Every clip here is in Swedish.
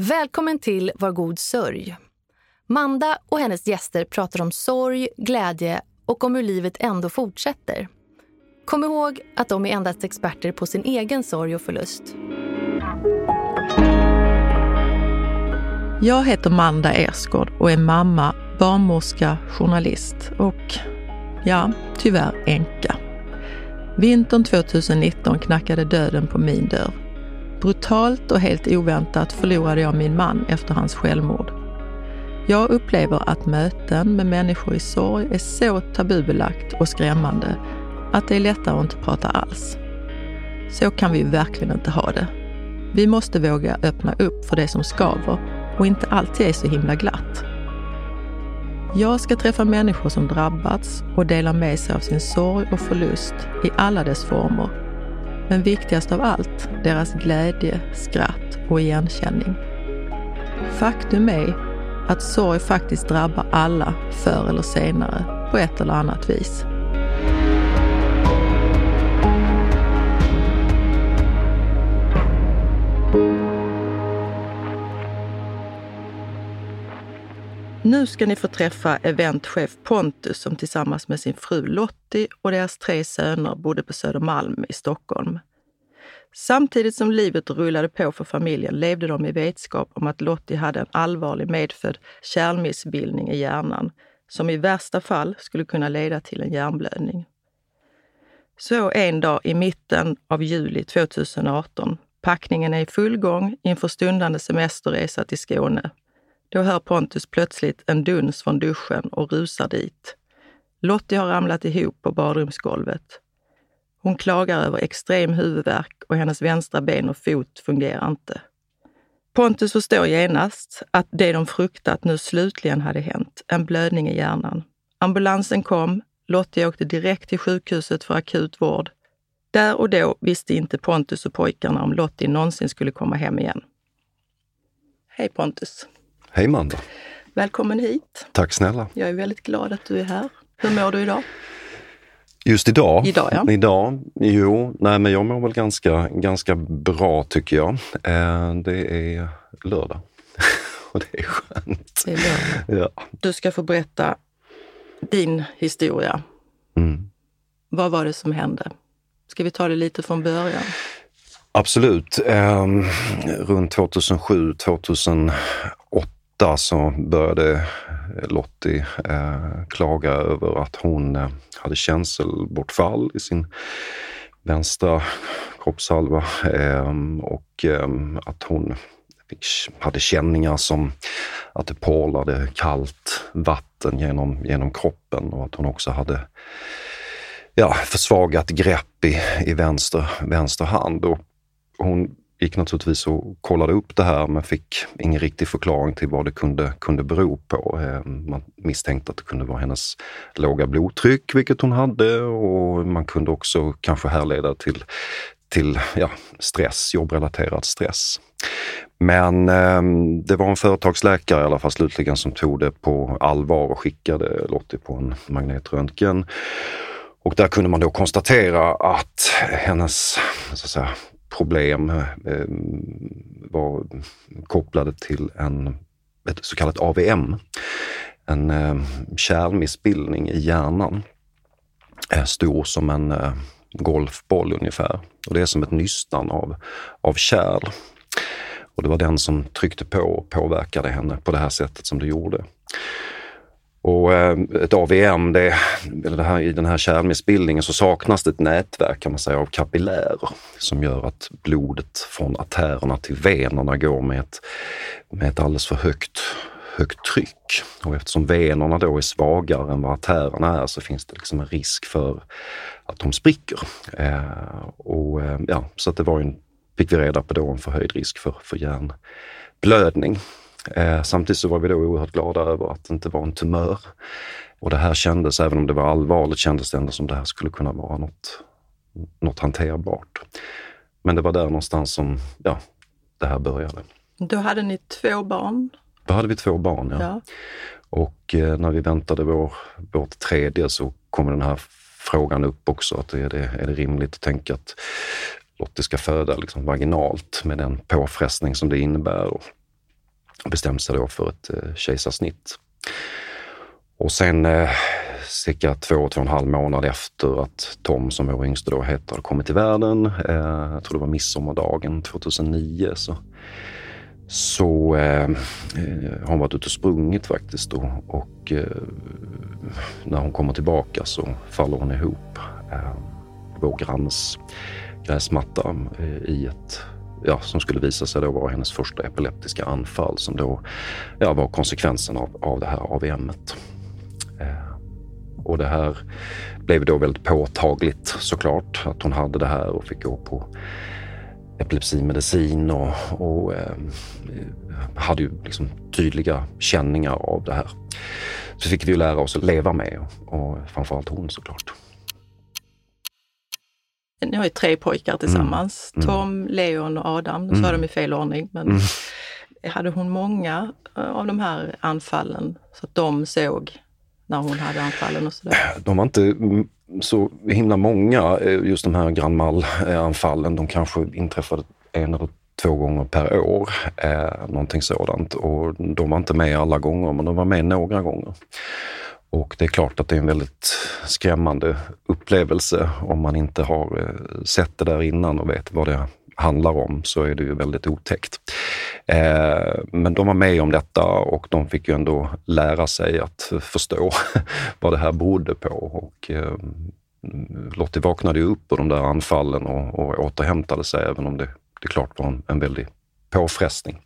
Välkommen till Var god sörj. Manda och hennes gäster pratar om sorg, glädje och om hur livet ändå fortsätter. Kom ihåg att de är endast experter på sin egen sorg och förlust. Jag heter Manda Ersgård och är mamma, barnmorska, journalist och, ja, tyvärr änka. Vintern 2019 knackade döden på min dörr. Brutalt och helt oväntat förlorade jag min man efter hans självmord. Jag upplever att möten med människor i sorg är så tabubelagt och skrämmande att det är lättare att inte prata alls. Så kan vi verkligen inte ha det. Vi måste våga öppna upp för det som skaver och inte alltid är så himla glatt. Jag ska träffa människor som drabbats och dela med sig av sin sorg och förlust i alla dess former. Men viktigast av allt, deras glädje, skratt och igenkänning. Faktum är att sorg faktiskt drabbar alla förr eller senare på ett eller annat vis. Nu ska ni få träffa eventchef Pontus som tillsammans med sin fru Lottie och deras tre söner bodde på Södermalm i Stockholm. Samtidigt som livet rullade på för familjen levde de i vetskap om att Lottie hade en allvarlig medfödd kärlmissbildning i hjärnan som i värsta fall skulle kunna leda till en hjärnblödning. Så en dag i mitten av juli 2018, packningen är i full gång inför stundande semesterresa till Skåne, då hör Pontus plötsligt en duns från duschen och rusar dit. Lottie har ramlat ihop på badrumsgolvet. Hon klagar över extrem huvudvärk och hennes vänstra ben och fot fungerar inte. Pontus förstår genast att det de fruktat nu slutligen hade hänt, en blödning i hjärnan. Ambulansen kom, Lottie åkte direkt till sjukhuset för akut vård. Där och då visste inte Pontus och pojkarna om Lottie någonsin skulle komma hem igen. Hej Pontus! Hej Manda! Välkommen hit! Tack snälla! Jag är väldigt glad att du är här. Hur mår du idag? Just idag? Idag, ja. Idag? Jo, nej men jag mår väl ganska, ganska bra tycker jag. Eh, det är lördag och det är skönt. Det är lördag. Ja. Du ska få berätta din historia. Mm. Vad var det som hände? Ska vi ta det lite från början? Absolut. Eh, runt 2007, 2008 så började Lottie eh, klaga över att hon eh, hade känselbortfall i sin vänstra kroppshalva eh, och eh, att hon fick, hade känningar som att det porlade kallt vatten genom, genom kroppen och att hon också hade ja, försvagat grepp i, i vänster, vänster hand. Och hon gick naturligtvis och kollade upp det här men fick ingen riktig förklaring till vad det kunde, kunde bero på. Eh, man misstänkte att det kunde vara hennes låga blodtryck, vilket hon hade och man kunde också kanske härleda till, till ja, stress, jobbrelaterad stress. Men eh, det var en företagsläkare i alla fall slutligen som tog det på allvar och skickade Lottie på en magnetröntgen. Och där kunde man då konstatera att hennes så att säga, problem eh, eh, var kopplade till en, ett så kallat AVM, en eh, kärlmissbildning i hjärnan. Eh, stor som en eh, golfboll ungefär. Och det är som ett nystan av, av kärl. Och det var den som tryckte på och påverkade henne på det här sättet som det gjorde. Och eh, ett AVM, det, eller det här, i den här kärlmissbildningen så saknas det ett nätverk kan man säga av kapillärer som gör att blodet från artärerna till venerna går med ett, med ett alldeles för högt, högt tryck. Och eftersom venerna då är svagare än vad artärerna är så finns det liksom en risk för att de spricker. Eh, och, eh, ja, så att det var en, fick vi reda på då, en förhöjd risk för, för hjärnblödning. Eh, samtidigt så var vi då oerhört glada över att det inte var en tumör. Och det här kändes, även om det var allvarligt, kändes det ändå som det här skulle kunna vara något, något hanterbart. Men det var där någonstans som ja, det här började. Då hade ni två barn. Då hade vi två barn, ja. Ja. Och eh, när vi väntade vår, vårt tredje så kom den här frågan upp också. Att är, det, är det rimligt att tänka att Lottie ska föda liksom vaginalt med den påfrestning som det innebär? Och bestämde sig då för ett eh, kejsarsnitt. Och sen eh, cirka två, två och en halv månad efter att Tom, som vår yngste då heter, hade kommit till världen, eh, jag tror det var midsommardagen 2009, så, så eh, eh, har hon varit ute och sprungit faktiskt. Då, och eh, när hon kommer tillbaka så faller hon ihop. Eh, vår grannes gräsmatta eh, i ett ja, som skulle visa sig då vara hennes första epileptiska anfall som då ja, var konsekvensen av, av det här AVMet. Eh, och det här blev då väldigt påtagligt såklart, att hon hade det här och fick gå på epilepsimedicin och, och eh, hade ju liksom tydliga känningar av det här. Så fick vi ju lära oss att leva med och, och framförallt hon såklart. Ni har ju tre pojkar tillsammans. Mm. Tom, Leon och Adam. Nu sa mm. de i fel ordning. Men mm. Hade hon många eh, av de här anfallen så att de såg när hon hade anfallen och sådär? De var inte så himla många, eh, just de här Grand Mal-anfallen. De kanske inträffade en eller två gånger per år, eh, någonting sådant. Och de var inte med alla gånger, men de var med några gånger. Och det är klart att det är en väldigt skrämmande upplevelse om man inte har eh, sett det där innan och vet vad det handlar om så är det ju väldigt otäckt. Eh, men de var med om detta och de fick ju ändå lära sig att förstå vad det här berodde på. Och, eh, Lottie vaknade ju upp ur de där anfallen och, och återhämtade sig, även om det, det klart var en, en väldig påfrestning.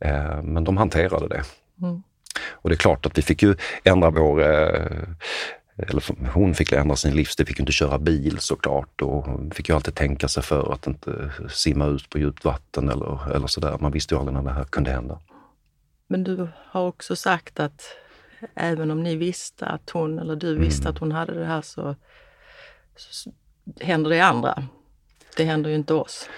Eh, men de hanterade det. Mm. Och det är klart att vi fick ju ändra vår eh, eller hon fick ändra sin livsstil, fick inte köra bil såklart och fick ju alltid tänka sig för att inte simma ut på djupt vatten eller, eller sådär. Man visste ju aldrig när det här kunde hända. Men du har också sagt att även om ni visste att hon, eller du visste mm. att hon hade det här så, så händer det andra. Det händer ju inte oss.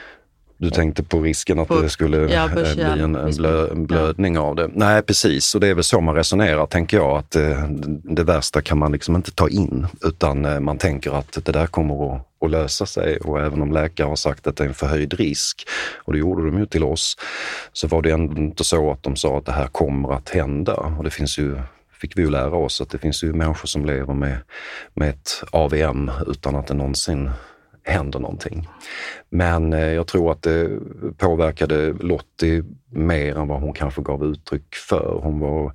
Du tänkte på risken att på, det skulle ja, eh, bli en, en, blö, en blödning ja. av det. Nej, precis. Och det är väl så man resonerar, tänker jag. Att det, eh, det värsta kan man liksom inte ta in, utan eh, man tänker att det där kommer att, att lösa sig. Och även om läkare har sagt att det är en förhöjd risk, och det gjorde de ju till oss, så var det ändå inte så att de sa att det här kommer att hända. Och det finns ju fick vi ju lära oss att det finns ju människor som lever med, med ett AVM utan att det någonsin händer någonting. Men eh, jag tror att det påverkade Lottie mer än vad hon kanske gav uttryck för. Hon var,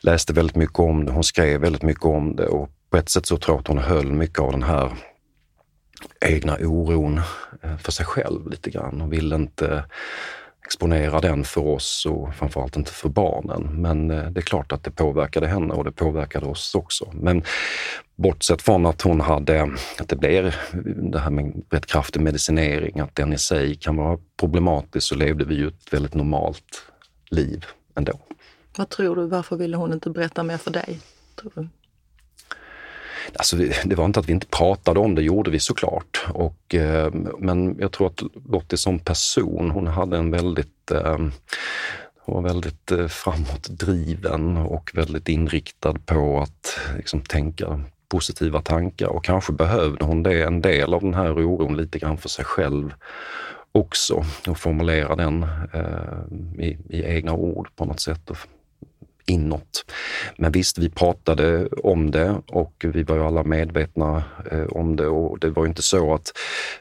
läste väldigt mycket om det, hon skrev väldigt mycket om det och på ett sätt så tror jag att hon höll mycket av den här egna oron eh, för sig själv lite grann och ville inte exponera den för oss och framförallt inte för barnen. Men eh, det är klart att det påverkade henne och det påverkade oss också. Men bortsett från att hon hade, att det blev det här med rätt kraftig medicinering, att den i sig kan vara problematisk, så levde vi ju ett väldigt normalt liv ändå. Vad tror du, varför ville hon inte berätta mer för dig? Tror du? Alltså, det var inte att vi inte pratade om det, gjorde vi såklart. Och, eh, men jag tror att Lottie som person, hon hade en väldigt eh, hon var väldigt eh, framåtdriven och väldigt inriktad på att liksom, tänka positiva tankar och kanske behövde hon det, en del av den här oron lite grann för sig själv också och formulera den eh, i, i, egna ord på något sätt och inåt. Men visst, vi pratade om det och vi var ju alla medvetna eh, om det och det var ju inte så att,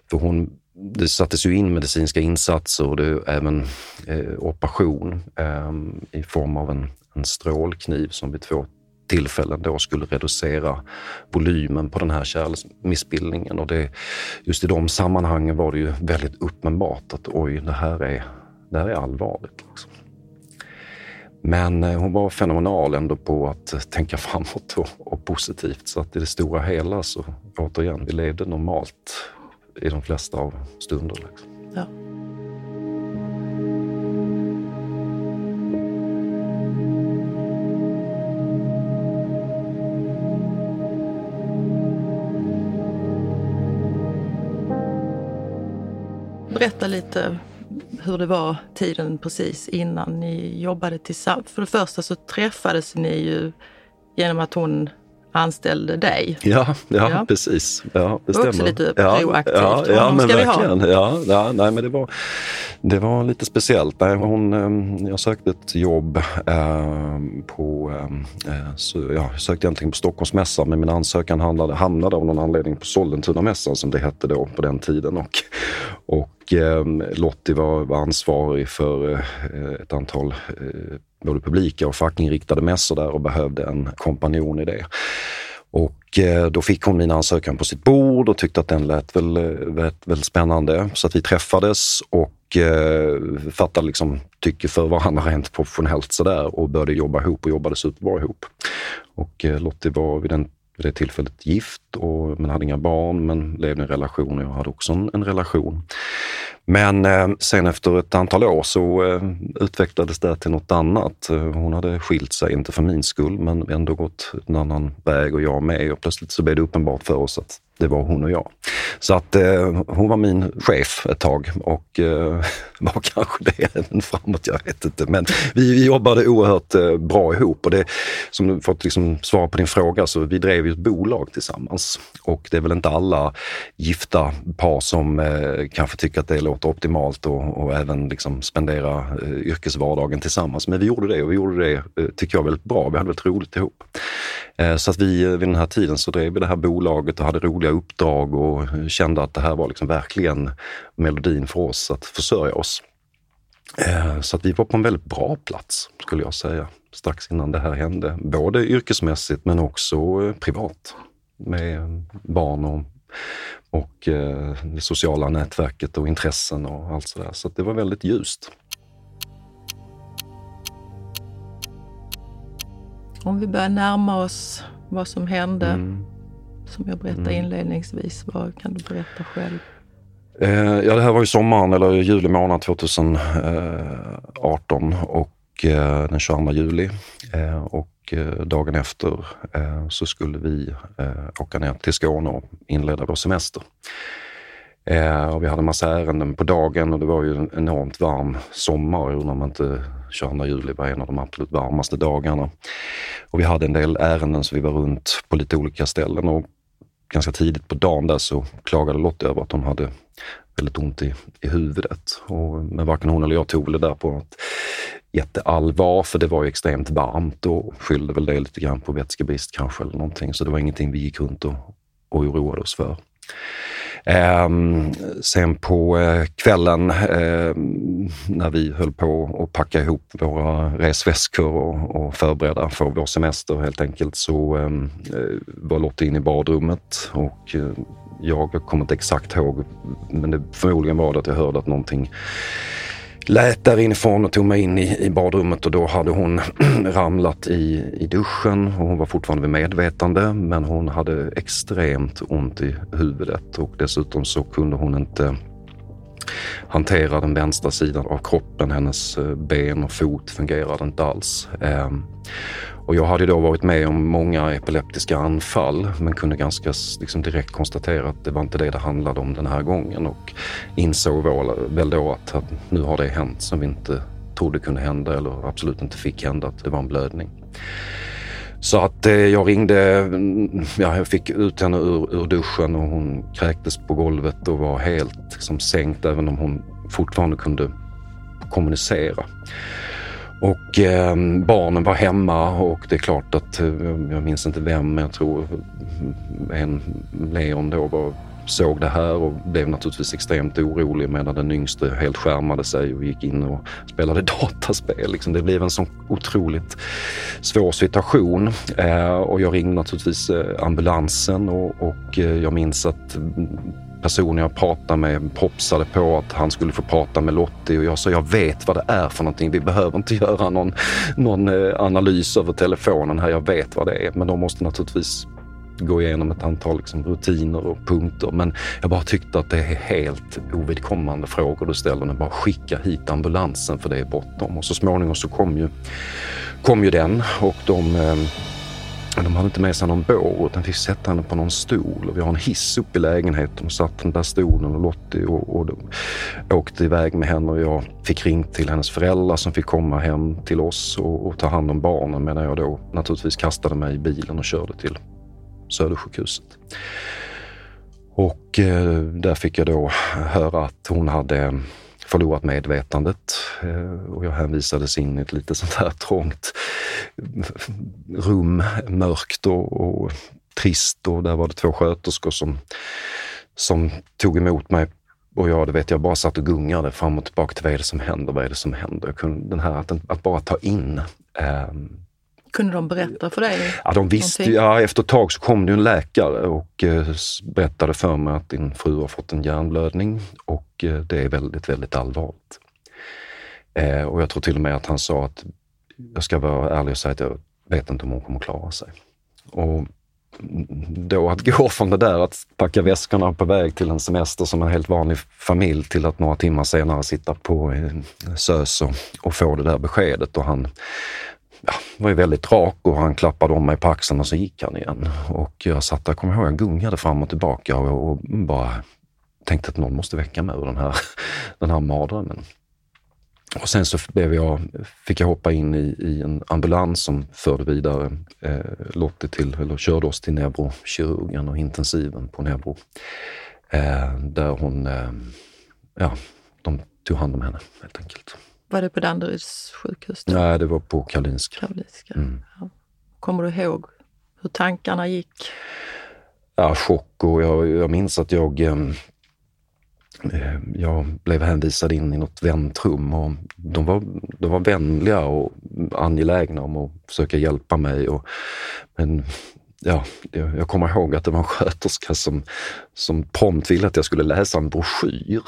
för hon det sattes ju in medicinska insatser och det, även eh, operation eh, i form av en, en strålkniv som vid två tillfällen då skulle reducera volymen på den här kärlmissbildningen. Och det, just i de sammanhangen var det ju väldigt uppenbart att oj, det här är, det här är allvarligt. Liksom. Men eh, hon var fenomenal ändå på att tänka framåt och, och, positivt. Så att i det stora hela så återigen, vi levde normalt i de flesta av stunderna. Liksom. Ja. Berätta lite hur det var tiden precis innan ni jobbade tillsammans. För det första så träffades ni ju genom att hon anställde dig. Ja, ja, ja. precis. Ja, det stämmer. Också lite ja, proaktivt. Ja, ja men ska verkligen. Ja, ja, nej, men det var, det var lite speciellt. Nej, hon, ehm, jag sökte ett jobb eh, på, eh, så, ja, jag sökte egentligen på Stockholmsmässan men min ansökan handlade, hamnade av någon anledning på Sollentunamässan som det hette då på den tiden. Och, och eh, Lottie var, var ansvarig för eh, ett antal eh, både publika och fackinriktade mässor där och behövde en kompanjon i det. Och eh, då fick hon min ansökan på sitt bord och tyckte att den lät väl, eh, lät väldigt spännande. Så att vi träffades och eh, fattade liksom tycke för varandra rent professionellt sådär och började jobba ihop och jobbade superbra ihop. Och eh, Lottie var vid den vid det tillfället gift och, men hade inga barn men levde i en relation och jag hade också en, en relation. Men eh, sen efter ett antal år så eh, utvecklades det till något annat. Eh, hon hade skilt sig, inte för min skull, men ändå gått en annan väg och jag med. Och plötsligt så blev det uppenbart för oss att det var hon och jag. Så att eh, hon var min chef ett tag och eh, var kanske det även framåt, jag vet inte. Men vi, vi jobbade oerhört eh, bra ihop och det, som du fått liksom svara på din fråga, så vi drev ju ett bolag tillsammans. Och det är väl inte alla gifta par som eh, kanske tycker att det låter optimalt och, och även liksom spendera eh, yrkesvardagen tillsammans. Men vi gjorde det och vi gjorde det, eh, tycker jag, väldigt bra. Vi hade väldigt roligt ihop. Eh, så att vi vid den här tiden så drev vi det här bolaget och hade roliga uppdrag och kände att det här var liksom verkligen melodin för oss att försörja oss. Eh, så att vi var på en väldigt bra plats skulle jag säga strax innan det här hände. Både yrkesmässigt men också eh, privat med barn och, och det sociala nätverket och intressen och allt sådär. Så att det var väldigt ljust. Om vi börjar närma oss vad som hände, mm. som jag berättade mm. inledningsvis, vad kan du berätta själv? Eh, ja, det här var ju sommaren eller juli månad 2018 och eh, den 22 juli. Eh, och eh, dagen efter eh, så skulle vi eh, åka ner till Skåne och inleda vår semester. Eh, och vi hade en massa ärenden på dagen och det var ju en enormt varm sommar, Jag undrar om inte 22 juli var en av de absolut varmaste dagarna. Och vi hade en del ärenden så vi var runt på lite olika ställen och ganska tidigt på dagen där så klagade Lotta över att hon hade väldigt ont i, i huvudet. Och, men varken hon eller jag tog det där på något jätteallvar för det var ju extremt varmt och skyllde väl det lite grann på vätskebrist kanske eller någonting. Så det var ingenting vi gick runt och, och oroade oss för. Eh, sen på eh, kvällen eh, när vi höll på att packa ihop våra resväskor och, och förbereda för vår semester helt enkelt så ehm, eh, var Lotta inne i badrummet och eh, jag kommer inte exakt ihåg, men det, förmodligen var det att jag hörde att någonting lät där inifrån och tog mig in i, i badrummet och då hade hon ramlat i, i duschen och hon var fortfarande vid medvetande men hon hade extremt ont i huvudet och dessutom så kunde hon inte hantera den vänstra sidan av kroppen. Hennes eh, ben och fot fungerade inte alls. Ehm, och jag hade då varit med om många epileptiska anfall men kunde ganska liksom direkt konstatera att det var inte det det handlade om den här gången och insåg väl då att nu har det hänt som vi inte trodde kunde hända eller absolut inte fick hända, att det var en blödning. Så att eh, jag ringde, mm, ja, jag fick ut henne ur, ur duschen och hon kräktes på golvet och var helt liksom, sänkt även om hon fortfarande kunde kommunicera. Och eh, barnen var hemma och det är klart att, eh, jag minns inte vem, men jag tror mm, en Leon då var, såg det här och blev naturligtvis extremt orolig medan den yngste helt skärmade sig och gick in och spelade dataspel. Liksom det blev en sån otroligt svår situation eh, och jag ringde naturligtvis eh, ambulansen och, och eh, jag minns att personen jag pratade med propsade på att han skulle få prata med Lottie och jag sa jag vet vad det är för någonting. Vi behöver inte göra någon, någon analys över telefonen här. Jag vet vad det är. Men de måste naturligtvis gå igenom ett antal liksom, rutiner och punkter. Men jag bara tyckte att det är helt ovidkommande frågor du ställer. Bara skicka hit ambulansen för det är bråttom. Och så småningom så kom ju, kom ju den och de eh, de hade inte med sig någon bår utan fick sätta henne på någon stol. Och vi har en hiss upp i lägenheten och satt den där stolen och Lottie och, och åkte iväg med henne och jag fick ringt till hennes föräldrar som fick komma hem till oss och, och ta hand om barnen medan jag då naturligtvis kastade mig i bilen och körde till Södersjukhuset. Och eh, där fick jag då höra att hon hade förlorat medvetandet eh, och jag hänvisades in i ett lite sånt här trångt rum, mörkt och, och trist och där var det två sköterskor som, som tog emot mig och jag, det vet jag, bara satt och gungade fram och tillbaka till vad är det som händer, vad är det som händer? Jag kunde, den här att, att bara ta in. Eh, kunde de berätta för dig? Ja, de visste, ja, efter ett tag så kom det en läkare och eh, berättade för mig att din fru har fått en hjärnblödning och eh, det är väldigt, väldigt allvarligt. Eh, och jag tror till och med att han sa att jag ska vara ärlig och säga att jag vet inte om hon kommer klara sig. Och då att gå från det där att packa väskorna på väg till en semester som en helt vanlig familj till att några timmar senare sitta på SÖS och, och få det där beskedet. Och han ja, var ju väldigt rak och han klappade om mig på axeln och så gick han igen. Och jag satt där, kommer ihåg, jag gungade fram och tillbaka och, och bara tänkte att någon måste väcka mig ur den här, den här mardrömmen. Och sen så blev jag, fick jag hoppa in i, i en ambulans som förde vidare eh, Lottie till, eller körde oss till neurokirurgen och intensiven på neuro. Eh, där hon, eh, ja, de tog hand om henne helt enkelt. Var det på Danderyds sjukhus? Då? Nej, det var på Karolinska. Karolinska. Mm. Ja. Kommer du ihåg hur tankarna gick? Ja, chock och jag, jag minns att jag ehm, eh, jag blev hänvisad in i något väntrum och de var, de var vänliga och angelägna om att försöka hjälpa mig. Och, men ja, jag kommer ihåg att det var en sköterska som, som prompt ville att jag skulle läsa en broschyr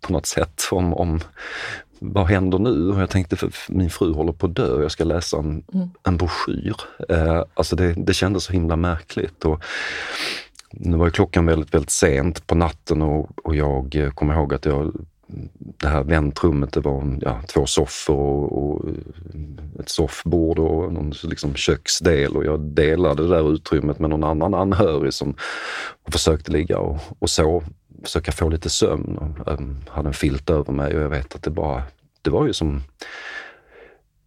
på något sätt om, om vad händer nu? Och jag tänkte, för min fru håller på att dö och jag ska läsa en, mm. en broschyr. Eh, alltså det, det kändes så himla märkligt. Och nu var klockan väldigt, väldigt sent på natten och, och jag kommer ihåg att jag det här väntrummet, det var ja, två soffor och, och, ett soffbord och någon liksom köksdel och jag delade det där utrymmet med någon annan anhörig som försökte ligga och, och så försöka få lite sömn. Och, um, hade en filt över mig och jag vet att det bara, det var ju som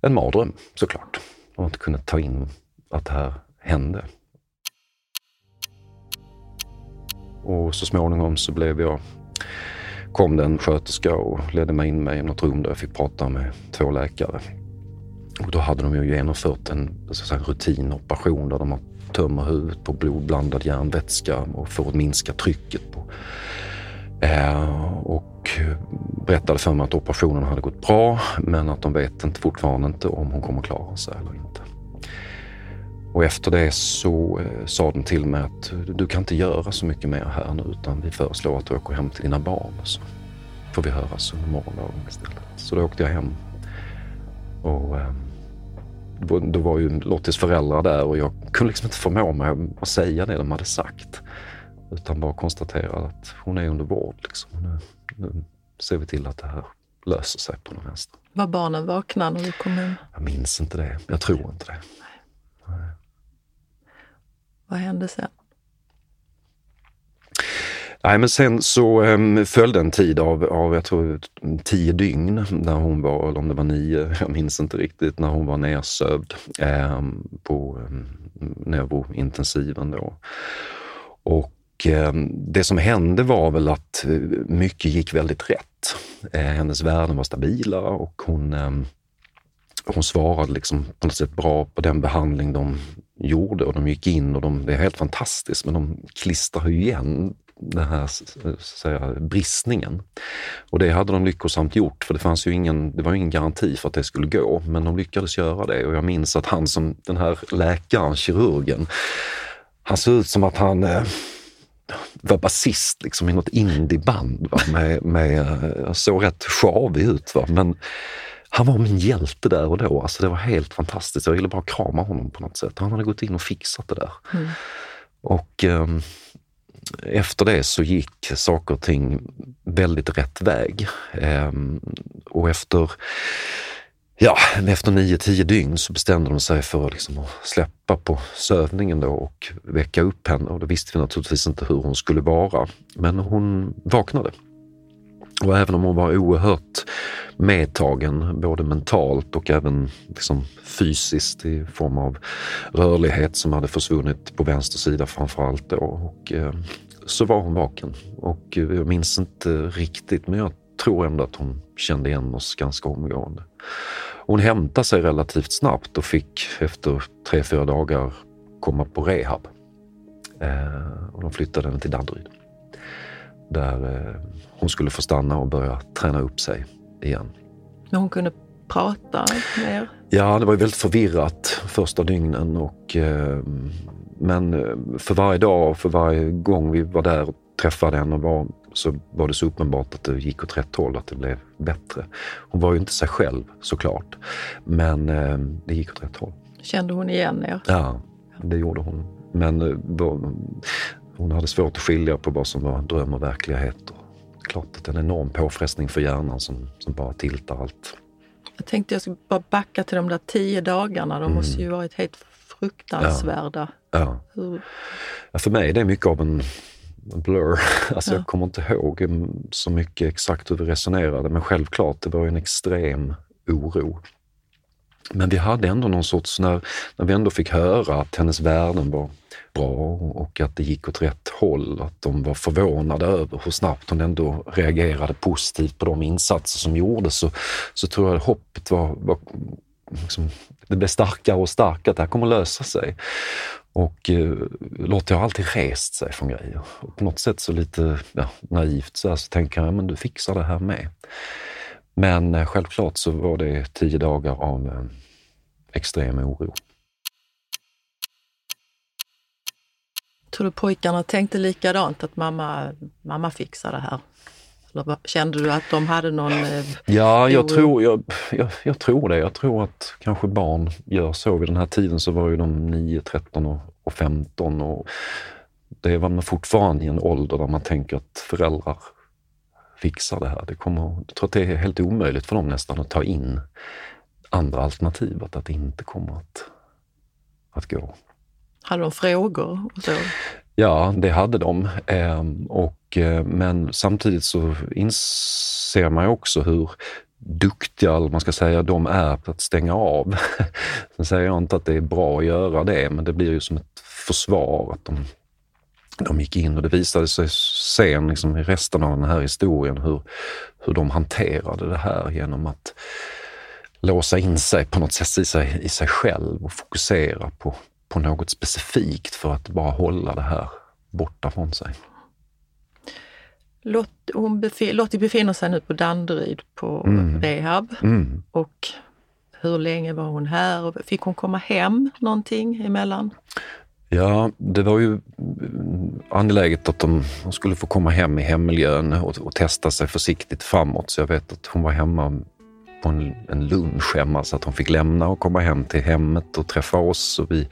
en mardröm såklart. Och inte kunde ta in att det här hände. Och så småningom så blev jag, kom det en sköterska och ledde mig in mig i något rum där jag fick prata med två läkare. Och då hade de ju genomfört en, en rutinoperation där de tömmer huvudet på blodblandad järnvätska och för att minska trycket på Eh, och berättade för mig att operationen hade gått bra men att de vet inte, fortfarande inte om hon kommer klara sig eller inte. Och efter det så eh, sa de till mig att du kan inte göra så mycket mer här nu utan vi föreslår att du åker hem till dina barn. Så får vi höras under morgondagen istället. Så då åkte jag hem. Och eh, då var ju Lottis föräldrar där och jag kunde liksom inte förmå mig att säga det de hade sagt. Utan bara konstatera att hon är under vård. Liksom. Nu, nu ser vi till att det här löser sig på något vänster. Var barnen vakna när du kom hem? Jag minns inte det. Jag tror inte det. Nej. Nej. Vad hände sen? Nej, men sen så um, följde en tid av, av, jag tror, tio dygn när hon var, eller om det var nio, jag minns inte riktigt, när hon var nersövd um, på um, neurointensiven då. Och det som hände var väl att eh, mycket gick väldigt rätt. Eh, hennes värden var stabila och hon, hon svarade liksom på något sätt bra på den behandling de gjorde och de gick in och de, det är helt fantastiskt, men de klistrar ju igen den här säga, bristningen. Och det hade de lyckosamt gjort, för det fanns ju ingen, det var ingen garanti för att det skulle gå, men de lyckades göra det. Och jag minns att han som, den här läkaren, kirurgen, han såg ut som att han var basist liksom, i något indieband. Va? Med, med, såg rätt sjavig ut. Va? Men han var min hjälte där och då. Alltså, det var helt fantastiskt. Jag ville bara krama honom på något sätt. Han hade gått in och fixat det där. Mm. Och eh, efter det så gick saker och ting väldigt rätt väg. Ehm, och efter Ja, efter nio, tio dygn så bestämde de sig för liksom att släppa på sövningen då och väcka upp henne och då visste vi naturligtvis inte hur hon skulle vara. Men hon vaknade. Och även om hon var oerhört medtagen, både mentalt och även liksom fysiskt i form av rörlighet som hade försvunnit på vänster sida framförallt då. Och, eh, så var hon vaken. Och eh, jag minns inte riktigt, men jag tror ändå att hon kände igen oss ganska omgående. Hon hämtade sig relativt snabbt och fick efter tre, fyra dagar komma på rehab. Eh, och de flyttade henne till Danderyd. Där eh, hon skulle få stanna och börja träna upp sig igen. Men hon kunde prata mer? Ja, det var ju väldigt förvirrat första dygnen. Och, eh, men eh, för varje dag och för varje gång vi var där och träffade henne var, så var det så uppenbart att det gick åt rätt håll, att det blev bättre. Hon var ju inte sig själv såklart, men det gick åt rätt håll. Kände hon igen er? Ja, det gjorde hon. Men hon hade svårt att skilja på vad som var dröm och verklighet. Och klart att det är en enorm påfrestning för hjärnan som, som bara tiltar allt. Jag tänkte jag skulle bara backa till de där tio dagarna. De mm. måste ju varit helt fruktansvärda. Ja. ja. ja för mig är det mycket av en blur. Alltså ja. Jag kommer inte ihåg så mycket exakt hur vi resonerade, men självklart, det var en extrem oro. Men vi hade ändå någon sorts, när, när vi ändå fick höra att hennes värden var bra och att det gick åt rätt håll, att de var förvånade över hur snabbt hon ändå reagerade positivt på de insatser som gjordes, så, så tror jag att hoppet var, var liksom, det blev starkare och starkare, att det här kommer att lösa sig. Och eh, Lotta har alltid rest sig från grejer. Och på något sätt så lite ja, naivt så, här, så tänker jag, men du fixar det här med. Men eh, självklart så var det tio dagar av eh, extrem oro. Tror du pojkarna tänkte likadant, att mamma, mamma fixar det här? Eller kände du att de hade någon... Eh, ja, jag tror, jag, jag, jag, tror det. Jag tror att kanske barn gör så. Vid den här tiden så var ju de 9, 13 och, och 15 och det var man fortfarande i en ålder där man tänker att föräldrar fixar det här. Det kommer, jag tror att det är helt omöjligt för dem nästan att ta in andra alternativ, att det inte kommer att, att gå. Hade de frågor? Och så? Ja, det hade de. Ehm, och, eh, men samtidigt så inser man ju också hur duktiga, eller man ska säga, de är på att stänga av. Sen säger jag inte att det är bra att göra det, men det blir ju som ett försvar att de, de gick in och det visade sig sen liksom, i resten av den här historien hur, hur de hanterade det här genom att låsa in sig på något sätt i sig, i sig själv och fokusera på, på något specifikt för att bara hålla det här borta från sig. Lott, hon befin, Lottie befinner sig nu på Danderyd på mm. rehab. Mm. Och hur länge var hon här? Fick hon komma hem någonting emellan? Ja, det var ju angeläget att de, skulle få komma hem i hemmiljön och, och, testa sig försiktigt framåt. Så jag vet att hon var hemma på en, en lunch hemma så att hon fick lämna och komma hem till hemmet och träffa oss. Och vi,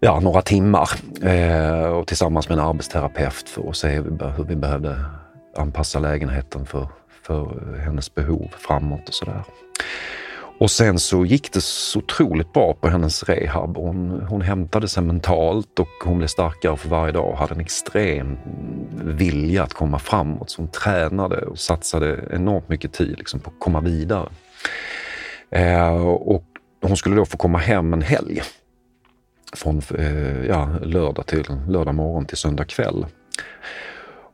ja, några timmar eh, och tillsammans med en arbetsterapeut för att se hur vi behövde anpassa lägenheten för, för hennes behov framåt och sådär. Och sen så gick det så otroligt bra på hennes rehab. Hon, hon hämtade sig mentalt och hon blev starkare för varje dag och hade en extrem vilja att komma framåt. Så hon tränade och satsade enormt mycket tid liksom, på att komma vidare. Eh, och hon skulle då få komma hem en helg. Från eh, ja, lördag, till, lördag morgon till söndag kväll.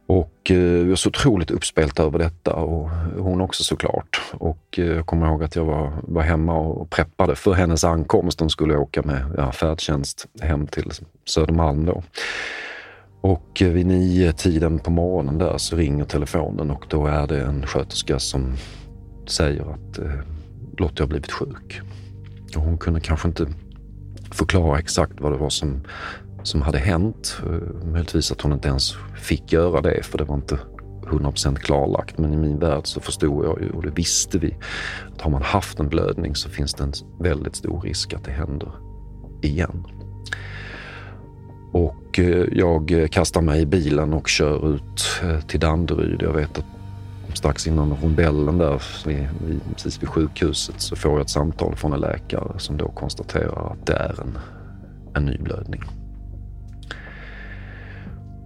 Och eh, var så otroligt uppspelta över detta och hon också såklart. Och eh, jag kommer ihåg att jag var, var hemma och preppade för hennes ankomst. Hon skulle åka med ja, färdtjänst hem till Södermalm då. Och eh, vid nio tiden på morgonen där så ringer telefonen och då är det en sköterska som säger att eh, Lottie har blivit sjuk. Och hon kunde kanske inte förklara exakt vad det var som som hade hänt. Eh, möjligtvis att hon inte ens fick göra det för det var inte 100% klarlagt. Men i min värld så förstod jag ju och det visste vi att har man haft en blödning så finns det en väldigt stor risk att det händer igen. Och eh, jag kastar mig i bilen och kör ut eh, till Danderyd. Jag vet att strax innan rondellen där, precis vid sjukhuset, så får jag ett samtal från en läkare som då konstaterar att det är en, en ny blödning.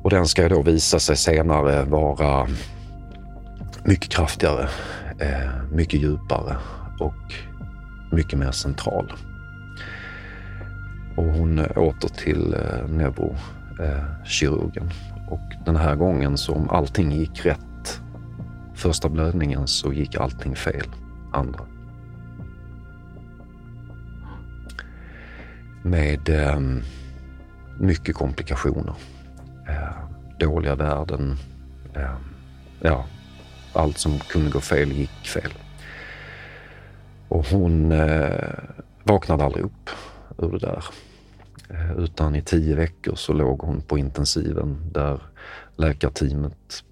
Och den ska då visa sig senare vara mycket kraftigare, eh, mycket djupare och mycket mer central. Och hon åter till eh, neurokirurgen. Eh, och den här gången så om allting gick rätt första blödningen så gick allting fel andra. Med eh, mycket komplikationer. Dåliga världen. Ehm, ja, allt som kunde gå fel gick fel. Och hon eh, vaknade aldrig upp ur det där. Eh, utan i tio veckor så låg hon på intensiven där läkarteamet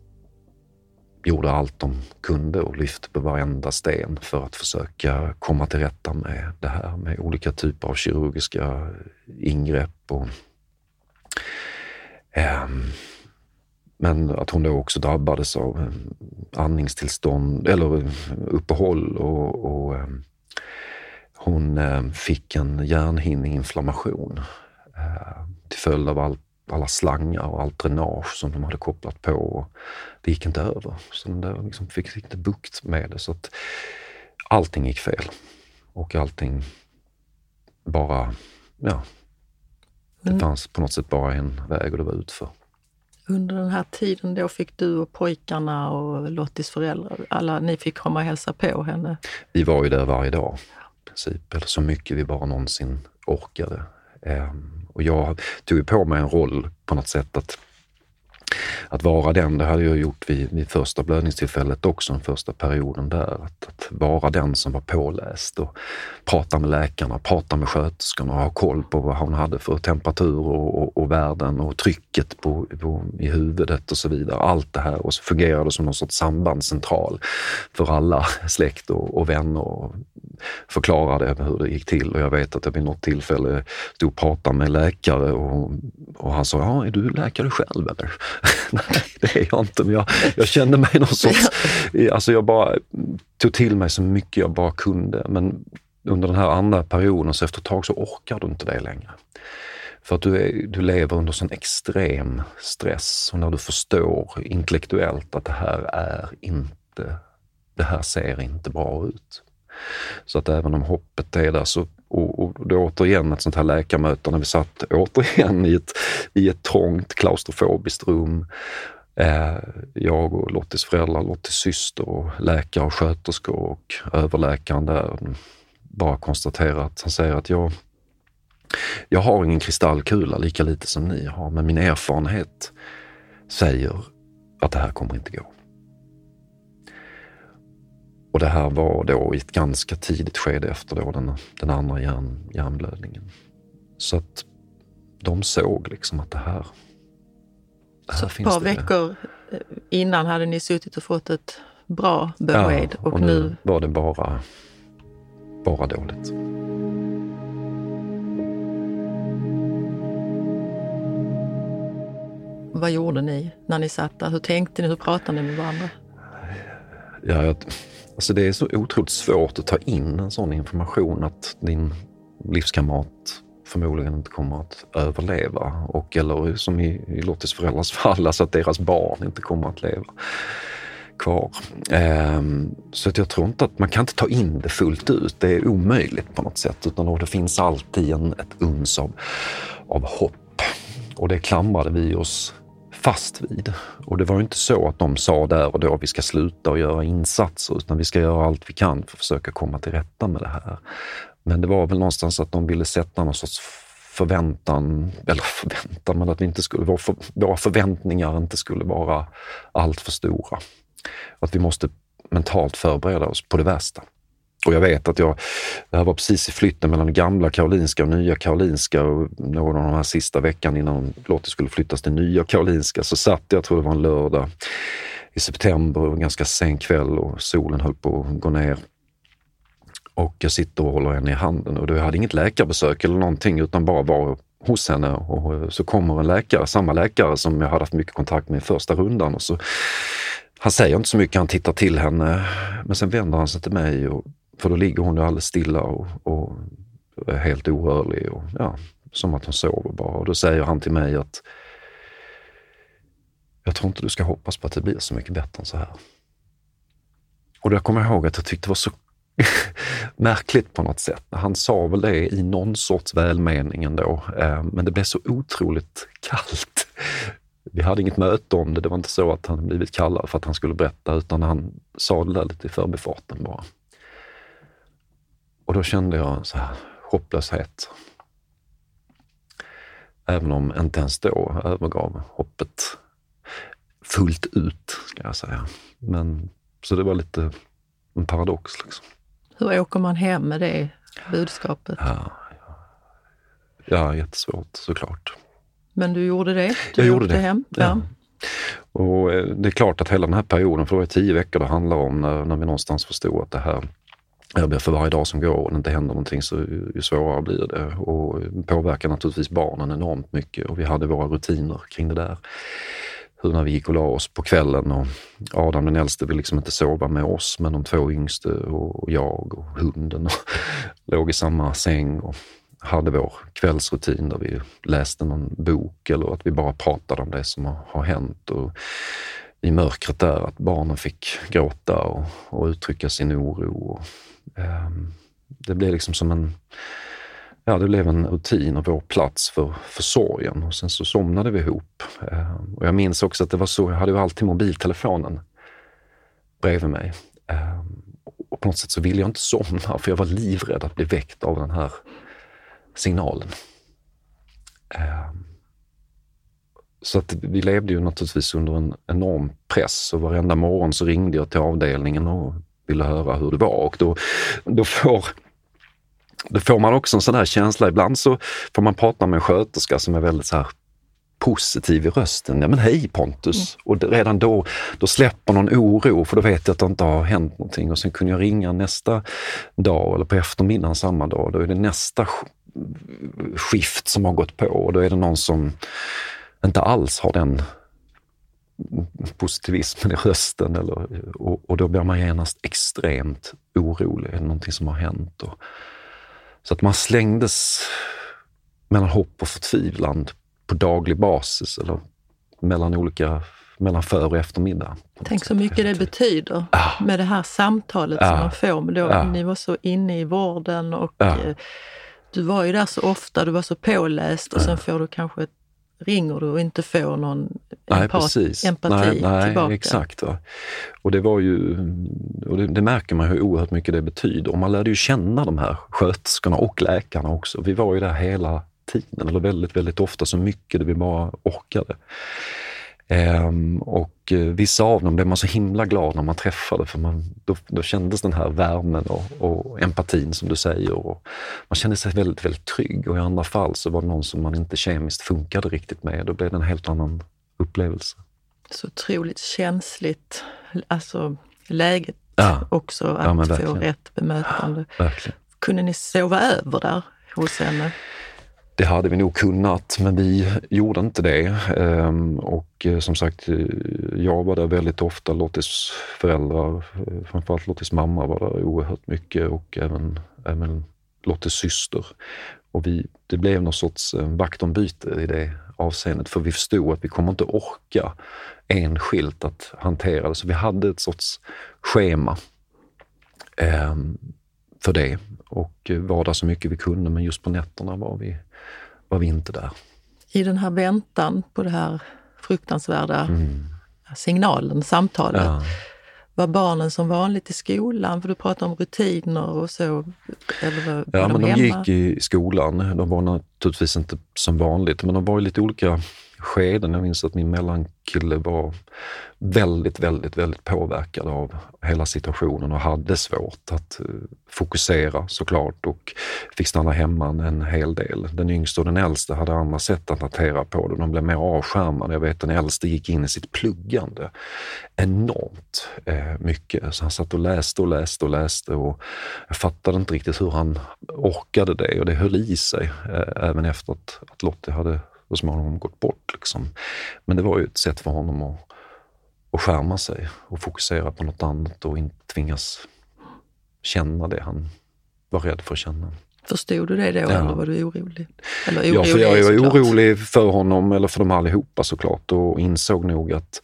gjorde allt de kunde och lyfte på varenda sten för att försöka komma till rätta med det här med olika typer av kirurgiska ingrepp. Och, eh, men att hon då också drabbades av eh, andningstillstånd eller uppehåll och, och eh, hon eh, fick en hjärnhinneinflammation till följd av allt alla slangar och allt dränage som de hade kopplat på. Och det gick inte över. Så de liksom fick inte bukt med det. Så att allting gick fel. Och allting bara, ja, det mm. fanns på något sätt bara en väg och det var utför. Under den här tiden då fick du och pojkarna och Lottis föräldrar, alla ni fick komma och hälsa på henne? Vi var ju där varje dag i princip, eller så mycket vi bara någonsin orkade. Ehm, och jag tog på mig en roll på något sätt att att vara den, det hade jag gjort vid, vid första blödningstillfället också, den första perioden där. Att, att, vara den som var påläst och prata med läkarna, prata med sköterskorna och ha koll på vad hon hade för temperatur och, och, och värden och trycket på, på, i huvudet och så vidare. Allt det här och så fungerade det som någon sorts sambandscentral för alla släkt och, och vänner och förklarade hur det gick till. Och jag vet att jag vid något tillfälle stod och pratade med läkare och, och han sa, ja, är du läkare själv eller? Nej, det är jag inte, men jag, jag kände mig någon sorts... Alltså jag bara tog till mig så mycket jag bara kunde. Men under den här andra perioden, så efter ett tag så orkar du inte det längre. För att du, är, du lever under sån extrem stress och när du förstår intellektuellt att det här är inte, det här ser inte bra ut. Så att även om hoppet är där så och, och då återigen ett sånt här läkarmöte när vi satt återigen i ett, i ett trångt klaustrofobiskt rum. Eh, jag och Lottis föräldrar, Lottis syster och läkare och sköterskor och överläkaren där bara konstaterar att han säger att jag, jag har ingen kristallkula lika lite som ni har, men min erfarenhet säger att det här kommer inte gå. Och det här var då i ett ganska tidigt skede efter då den, den andra hjärn, hjärnblödningen. Så att de såg liksom att det här, det här Så ett par det. veckor eh, innan hade ni suttit och fått ett bra besked ja, och, och nu, nu var det bara, bara dåligt. Vad gjorde ni när ni satt där? Hur tänkte ni? Hur pratade ni med varandra? Ja, jag, Alltså det är så otroligt svårt att ta in en sån information att din livskamrat förmodligen inte kommer att överleva. Och eller som i, i Lottis föräldrars fall, alltså att deras barn inte kommer att leva kvar. Um, så att jag tror inte att man kan inte ta in det fullt ut. Det är omöjligt på något sätt. Utan det finns alltid en, ett uns av, av hopp. Och det klamrade vi oss fast vid. Och det var inte så att de sa där och då att vi ska sluta och göra insatser, utan vi ska göra allt vi kan för att försöka komma till rätta med det här. Men det var väl någonstans att de ville sätta någon sorts förväntan, eller förväntan, men att vi inte skulle, våra förväntningar inte skulle vara allt för stora. Att vi måste mentalt förbereda oss på det värsta. Och jag vet att jag, det här var precis i flytten mellan gamla Karolinska och nya Karolinska och någon av de här sista veckan innan Lottie skulle flyttas till nya Karolinska så satt jag, jag tror det var en lördag i september, en ganska sen kväll och solen höll på att gå ner. Och jag sitter och håller henne i handen och jag hade inget läkarbesök eller någonting utan bara var hos henne och så kommer en läkare, samma läkare som jag hade haft mycket kontakt med i första rundan och så han säger inte så mycket, han tittar till henne men sen vänder han sig till mig och för då ligger hon alldeles stilla och, och är helt orörlig och ja, som att hon sover bara. Och då säger han till mig att jag tror inte du ska hoppas på att det blir så mycket bättre än så här. och då kommer jag ihåg att jag tyckte det var så märkligt på något sätt. Han sa väl det i någon sorts välmening ändå, eh, men det blev så otroligt kallt. Vi hade inget möte om det. Det var inte så att han blivit kallad för att han skulle berätta, utan han sa det där lite i förbifarten bara. Och då kände jag så här hopplöshet. Även om inte ens då övergav hoppet fullt ut, ska jag säga. Men, så det var lite en paradox. Liksom. Hur åker man hem med det budskapet? Ja, ja jättesvårt såklart. Men du gjorde det? Du jag gjorde det. Hem. Ja. ja. Och eh, det är klart att hela den här perioden, för det var tio veckor det handlar om, när, när vi någonstans förstod att det här för varje dag som går och det inte händer någonting så ju svårare blir det. Och påverkar naturligtvis barnen enormt mycket och vi hade våra rutiner kring det där. Hur när vi gick och la oss på kvällen och Adam den äldste ville liksom inte sova med oss men de två yngste och jag och hunden och låg i samma säng och hade vår kvällsrutin där vi läste någon bok eller att vi bara pratade om det som har hänt. Och i mörkret där, att barnen fick gråta och, och uttrycka sin oro. Och, Ehm, det blev liksom som en Ja, det blev en rutin och vår plats för, för sorgen. Och sen så somnade vi ihop. Ehm, och jag minns också att det var så, jag hade ju alltid mobiltelefonen bredvid mig. Ehm, och på något sätt så ville jag inte somna för jag var livrädd att bli väckt av den här signalen. Så att vi levde ju naturligtvis under en enorm press och varenda morgon så ringde jag till avdelningen och ville höra hur det var och då, då får då får man också en sån här känsla. Ibland så får man prata med en sköterska som är väldigt så här positiv i rösten. Ja men hej Pontus! Mm. Och redan då, då släpper någon oro för då vet jag att det inte har hänt någonting. Och sen kunde jag ringa nästa dag eller på eftermiddagen samma dag. Då är det nästa skift som har gått på och då är det någon som inte alls har den positivismen i rösten. Eller, och, och då blir man genast extremt orolig. Är det någonting som har hänt? Och, så att man slängdes mellan hopp och förtvivlan på daglig basis eller mellan olika mellan för och eftermiddag. Tänk så mycket det betyder ja. med det här samtalet ja. som man får. Men då, ja. Ni var så inne i vården och. Eh, du var ju där så ofta, du var så påläst och sen får du kanske ringer du och inte får någon nej, precis. empati nej, nej, tillbaka. Exakt. Va? Och det var ju, och det, det, märker man hur oerhört mycket det betyder. Och man lärde ju känna de här sköterskorna och läkarna också. Vi var ju där hela tiden, eller väldigt, väldigt ofta, så mycket vi bara orkade. Ehm, och eh, vissa av dem blev man så himla glad när man träffade för man, då, då kändes den här värmen och, och, empatin som du säger. Och man kände sig väldigt, väldigt trygg och i andra fall så var det någon som man inte kemiskt funkade riktigt med. Då blev det en helt annan upplevelse. Så otroligt känsligt, alltså läget ja. också, att ja, få rätt bemötande. Ja, Kunde ni sova över där hos henne? Det hade vi nog kunnat, men vi gjorde inte det. Ehm, och eh, som sagt, eh, jag var där väldigt ofta. Lottis föräldrar, eh, framförallt Lottis mamma var där oerhört mycket och även, även Lottis syster. Och vi, det blev någon sorts vaktombyte i det avseendet, för vi förstod att vi kommer inte orka enskilt att hantera det. Så vi hade ett sorts schema eh, för det och var där så mycket vi kunde, men just på nätterna var vi var vi inte där. I den här väntan på det här fruktansvärda mm. signalen, samtalet, ja. Var barnen som vanligt i skolan? För du pratar om rutiner och så. Eller var, ja, var men de, de gick i skolan. De var naturligtvis inte som vanligt, men de var i lite olika skeden. Jag minns att min mellankille var väldigt, väldigt, väldigt påverkad av hela situationen och hade svårt att eh, fokusera såklart och fick stanna hemma en hel del. Den yngste och den äldste hade andra sätt att hantera på det. De blev mer avskärmade. Jag vet den äldste gick in i sitt pluggande enormt eh, mycket. Så han satt och läste och läste och läste och jag fattade inte riktigt hur han orkade det och det höll i sig eh, även efter att, att Lottie hade så småningom gått bort. Liksom. Men det var ju ett sätt för honom att, att skärma sig och fokusera på något annat och inte tvingas känna det han var rädd för att känna. Förstod du det då Ja. eller var du orolig? Eller Ja, för orolig jag var orolig för honom, eller för dem allihopa såklart, och insåg nog att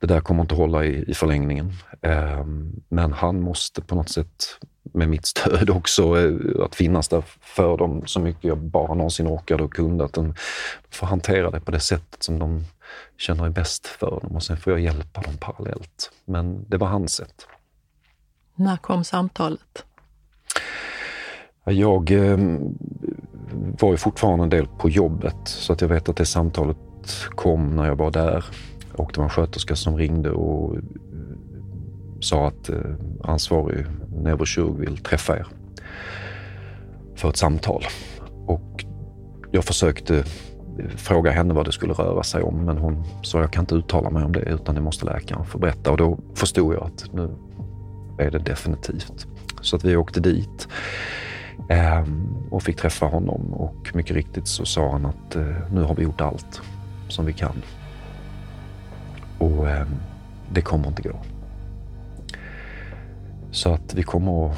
det där kommer inte hålla i, i förlängningen. Ehm, Men han måste på något sätt, med mitt stöd också, eh, att finnas där för dem så mycket jag bara någonsin orkade och kunde. Att de får hantera det på det sättet som de känner är bäst för dem och sen får jag hjälpa dem parallellt. Men det var hans sätt. När kom samtalet? Jag eh, var ju fortfarande en del på jobbet så att jag vet att det samtalet kom när jag var där. Och det var en sköterska som ringde och sa att eh, ansvarig neurokirurg vill träffa er för ett samtal. Och jag försökte eh, fråga henne vad det skulle röra sig om men hon sa jag kan inte uttala mig om det utan det måste läkaren få berätta. Och då förstod jag att nu är det definitivt. Så att vi åkte dit. Ehm, och fick träffa honom och mycket riktigt så sa han att eh, nu har vi gjort allt som vi kan. Och ehm, det kommer inte gå. Så att vi kommer att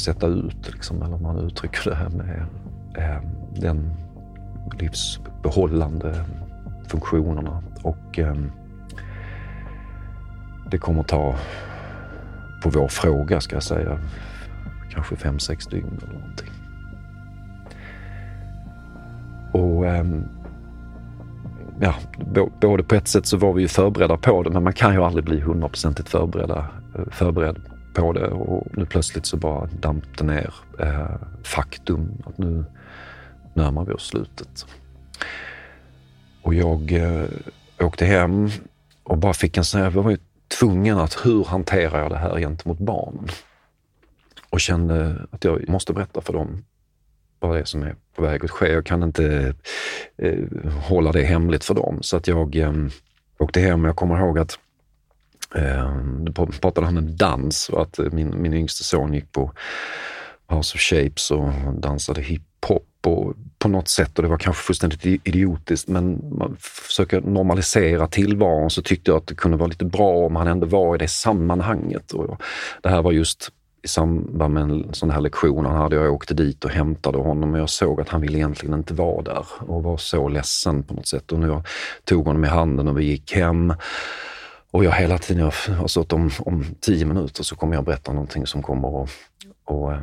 sätta ut, liksom, eller om man uttrycker det här med eh, den livsbehållande funktionerna och eh, det kommer ta, på vår fråga ska jag säga, kanske fem, sex dygn eller någonting. Och eh, ja, både på ett sätt så var vi ju förberedda på det, men man kan ju aldrig bli hundraprocentigt eh, förberedd på det och nu plötsligt så bara damp det ner. Eh, faktum att nu närmar vi oss slutet. Och jag eh, åkte hem och bara fick en sån här, jag var ju tvungen att hur hanterar jag det här gentemot barnen? och kände att jag måste berätta för dem vad det är som är på väg att ske. Jag kan inte eh, hålla det hemligt för dem. Så att jag eh, åkte hem och jag kommer ihåg att eh, då pratade han om dans och att eh, min, min yngste son gick på House of Shapes och dansade hiphop och på något sätt, och det var kanske fullständigt idiotiskt, men man försöker normalisera tillvaron så tyckte jag att det kunde vara lite bra om han ändå var i det sammanhanget. Och det här var just i samband med en sån här lektion han hade. Jag åkte dit och hämtade honom och jag såg att han ville egentligen inte vara där och var så ledsen på något sätt. Och nu jag tog honom i handen och vi gick hem. Och jag hela tiden alltså har om, om tio minuter så kommer jag berätta någonting som kommer att och, eh,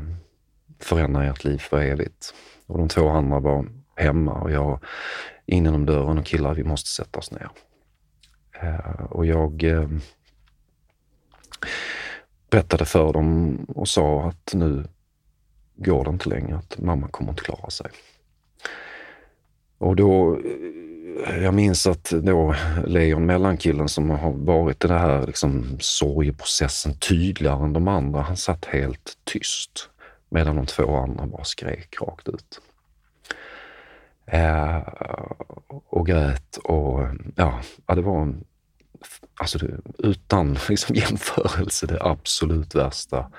förändra ert liv för evigt. Och de två andra var hemma och jag in genom dörren och killar, vi måste sätta oss ner. Eh, och jag eh, berättade för dem och sa att nu går det inte längre, att mamma kommer inte klara sig. Och då, jag minns att då Leon, mellankillen som har varit i den här liksom sorgeprocessen tydligare än de andra, han satt helt tyst medan de två andra bara skrek rakt ut. Eh, och grät och ja, det var en, alltså det, utan liksom jämförelse det absolut värsta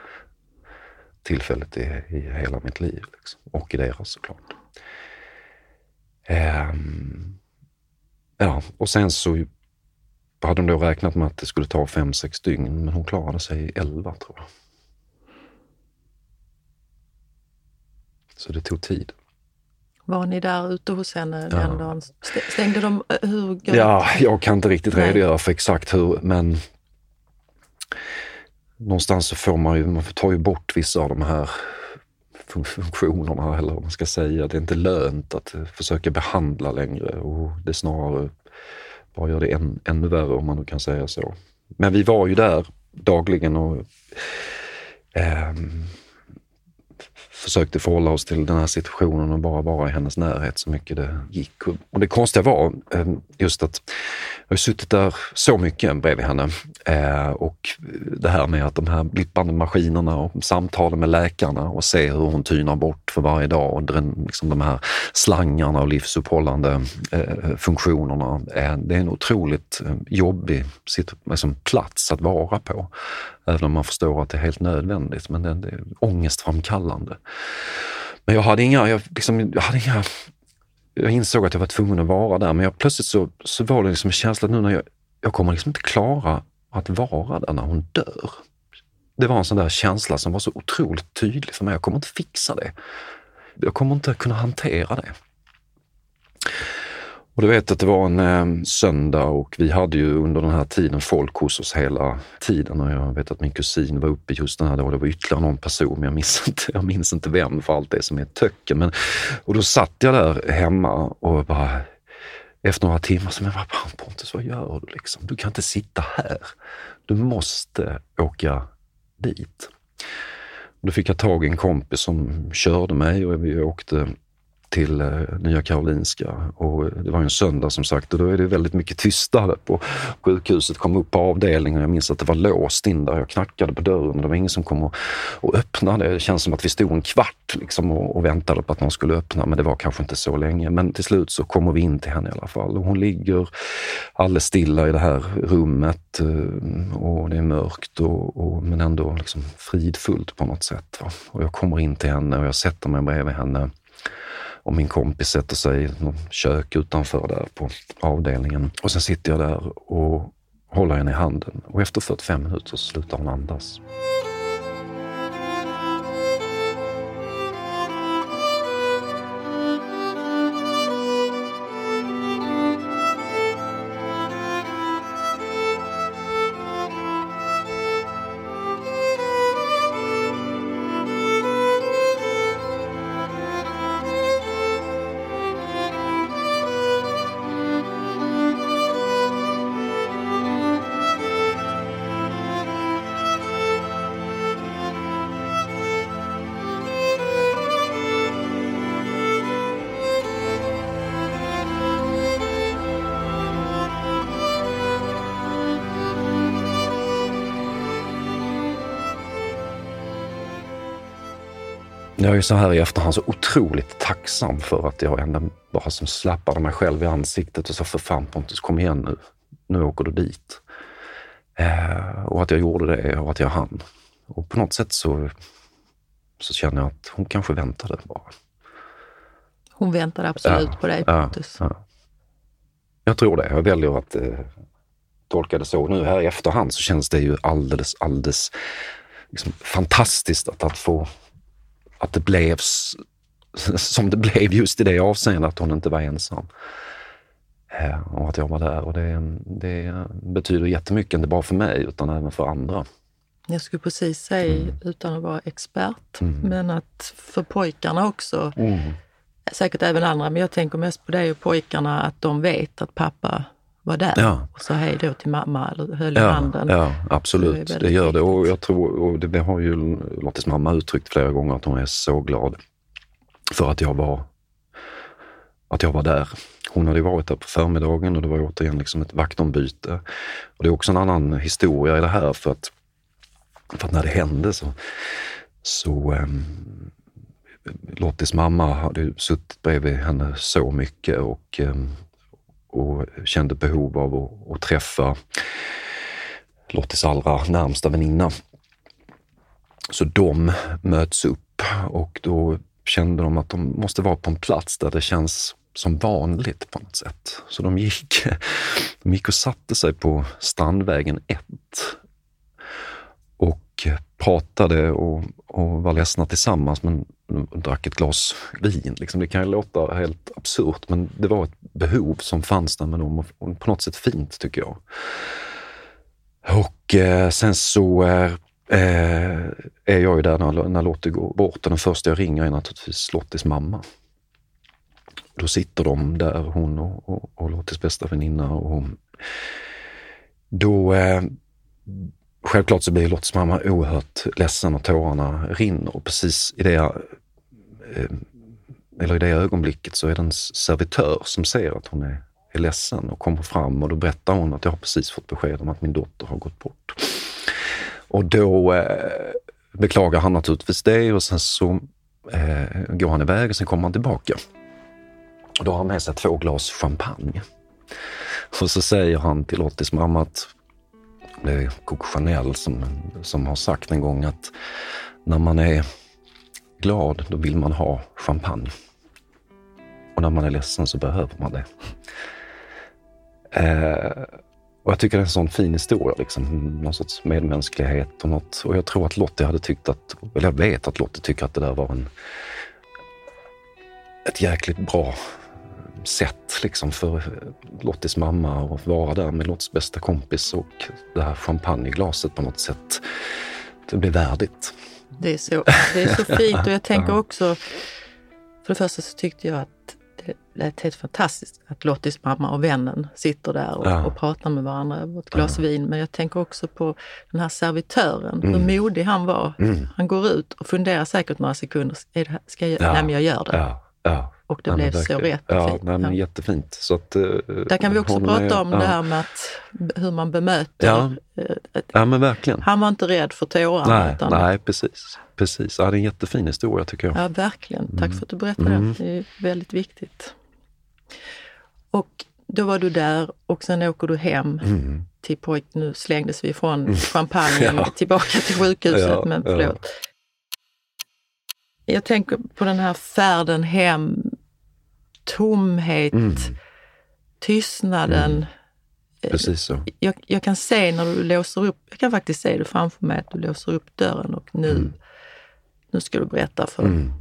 tillfället i, i hela mitt liv. Liksom. Och i deras såklart. Ehm, ja, och sen så hade de då räknat med att det skulle ta fem, sex dygn, men hon klarade sig i elva tror jag. Så det tog tid. Var ni där ute hos henne Ja. den dagen? Stä- Stängde de, eh, hur Ja, jag kan inte riktigt Nej. redogöra för exakt hur, men någonstans så får man ju, man får ta ju bort vissa av de här funktionerna eller vad man ska säga. Det är inte lönt att eh, försöka behandla längre och det snarare bara gör det än, ännu värre om man nu kan säga så. Men vi var ju där dagligen och eh, försökte förhålla oss till den här situationen och bara vara i hennes närhet så mycket det gick. Och- det konstiga var eh, just att jag har suttit där så mycket bredvid henne eh, och det här med att de här blippande maskinerna och samtalen med läkarna och se hur hon tynar bort för varje dag och den, liksom de här slangarna och livsuppehållande eh, funktionerna. Det är en otroligt jobbig liksom, plats att vara på. Även om man förstår att det är helt nödvändigt, men det, det är ångestframkallande. Men jag hade inga, jag, liksom, jag hade inga jag insåg att jag var tvungen att vara där, men jag, plötsligt så, så var det liksom en känsla att nu när jag, jag kommer liksom inte klara att vara där när hon dör. det var en sån där känsla som var så otroligt tydlig för mig. Jag kommer inte fixa det. Jag kommer inte kunna hantera det. Och du vet att det var en eh, söndag och vi hade ju under den här tiden folk hos oss hela tiden. Och jag vet att min kusin var uppe just den här dagen. Det var ytterligare någon person, men jag minns inte, jag minns inte vem för allt det som är töcken. Men, och då satt jag där hemma och bara efter några timmar så, men vad fan Pontus, vad gör du liksom? Du kan inte sitta här. Du måste åka dit. Då fick jag tag i en kompis som körde mig och vi åkte till eh, Nya Karolinska. Och det var en söndag som sagt och då är det väldigt mycket tystare på sjukhuset. Kom upp på avdelningen jag minns att det var låst in där. Jag knackade på dörren och det var ingen som kom och, och öppnade. Det känns som att vi stod en kvart liksom och, och, väntade på att någon skulle öppna, men det var kanske inte så länge. Men till slut så kommer vi in till henne i alla fall och hon ligger alldeles stilla i det här rummet eh, och det är mörkt och, och men ändå liksom fridfullt på något sätt. Va? Och jag kommer in till henne och jag sätter mig bredvid henne och min kompis sätter sig i kök utanför där på avdelningen. Och sen sitter jag där och håller henne i handen och efter 45 minuter så slutar hon andas. Jag är så här i efterhand så otroligt tacksam för att jag ändå bara som slappade mig själv i ansiktet och sa för fan Pontus, kom igen nu. Nu åker du dit. Eh, och att jag gjorde det och att jag hann. Och på något sätt så, så känner jag att hon kanske väntade bara. Hon väntade absolut ja, på dig Pontus. Ja, ja. Jag tror det. Jag väljer att eh, tolka det så. Nu här i efterhand så känns det ju alldeles, alldeles liksom, fantastiskt att, att få att det blev som det blev just i det avseendet, att hon inte var ensam. Eh, och att jag var där. Och det, det betyder jättemycket, inte bara för mig utan även för andra. Jag skulle precis säga, mm. utan att vara expert, mm. men att för pojkarna också, mm. säkert även andra, men jag tänker mest på det och pojkarna, att de vet att pappa var där ja. och sa hej då till mamma eller höll ja, i handen. Ja, absolut. Det, det gör det. Och jag tror, och det har ju Lottis mamma uttryckt flera gånger, att hon är så glad för att jag var, att jag var där. Hon hade varit där på förmiddagen och det var återigen liksom ett vaktombyte. Och det är också en annan historia i det här för att, för att när det hände så, så um, Lottis mamma hade suttit bredvid henne så mycket och um, och kände behov av att, att träffa Lottis allra närmsta väninna. Så de möts upp och då kände de att de måste vara på en plats där det känns som vanligt på något sätt. Så de gick, de gick och satte sig på Strandvägen 1 och pratade och, och var ledsna tillsammans men drack ett glas vin. Liksom. Det kan ju låta helt absurt men det var ett behov som fanns där med dem och på något sätt fint tycker jag. Och eh, sen så eh, eh är jag ju där när, när Lottie går bort och den första jag ringer är naturligtvis Lottis mamma. Då sitter de där, hon och, och, och Lottis bästa väninna och då eh, Självklart så blir Lottis mamma oerhört ledsen och tårarna rinner och precis i det, eh, eller i det ögonblicket så är det en servitör som ser att hon är, är ledsen och kommer fram och då berättar hon att jag har precis fått besked om att min dotter har gått bort. Och då eh, beklagar han naturligtvis det och sen så eh, går han iväg och sen kommer han tillbaka. Och då har han med sig två glas champagne. Och så säger han till Lottis mamma att det är Coco Chanel som, som har sagt en gång att när man är glad, då vill man ha champagne. Och när man är ledsen så behöver man det. Eh, och jag tycker det är en sån fin historia, liksom. någon sorts medmänsklighet och något. Och jag tror att Lottie hade tyckt att, eller jag vet att Lottie tycker att det där var en, ett jäkligt bra sätt liksom för Lottis mamma att vara där med Lottis bästa kompis och det här champagneglaset på något sätt. Det blir värdigt. Det är så, det är så fint och jag tänker också, för det första så tyckte jag att lät helt fantastiskt att Lottis mamma och vännen sitter där och, ja. och pratar med varandra över ett glas ja. vin. Men jag tänker också på den här servitören, mm. hur modig han var. Mm. Han går ut och funderar säkert några sekunder. Är det här, ska jag, ja. Nej, men jag gör det. Ja. Ja. Och det nej, blev så rätt ja, fint. Nej, men Jättefint. Så att, Där kan vi också prata om det här med att, hur man bemöter. Ja. ja, men verkligen. Han var inte rädd för tårarna. Nej, utan... nej precis. precis. Ja, det är en jättefin historia tycker jag. Ja, verkligen. Tack mm. för att du berättade mm. det. Det är väldigt viktigt. Och då var du där och sen åker du hem mm. till pojk... Nu slängdes vi ifrån mm. champagnen ja. tillbaka till sjukhuset, ja, men förlåt. Ja. Jag tänker på den här färden hem, tomhet, mm. tystnaden. Mm. Precis så. Jag, jag, kan se när du låser upp, jag kan faktiskt se det framför mig att du låser upp dörren och nu, mm. nu ska du berätta för mm.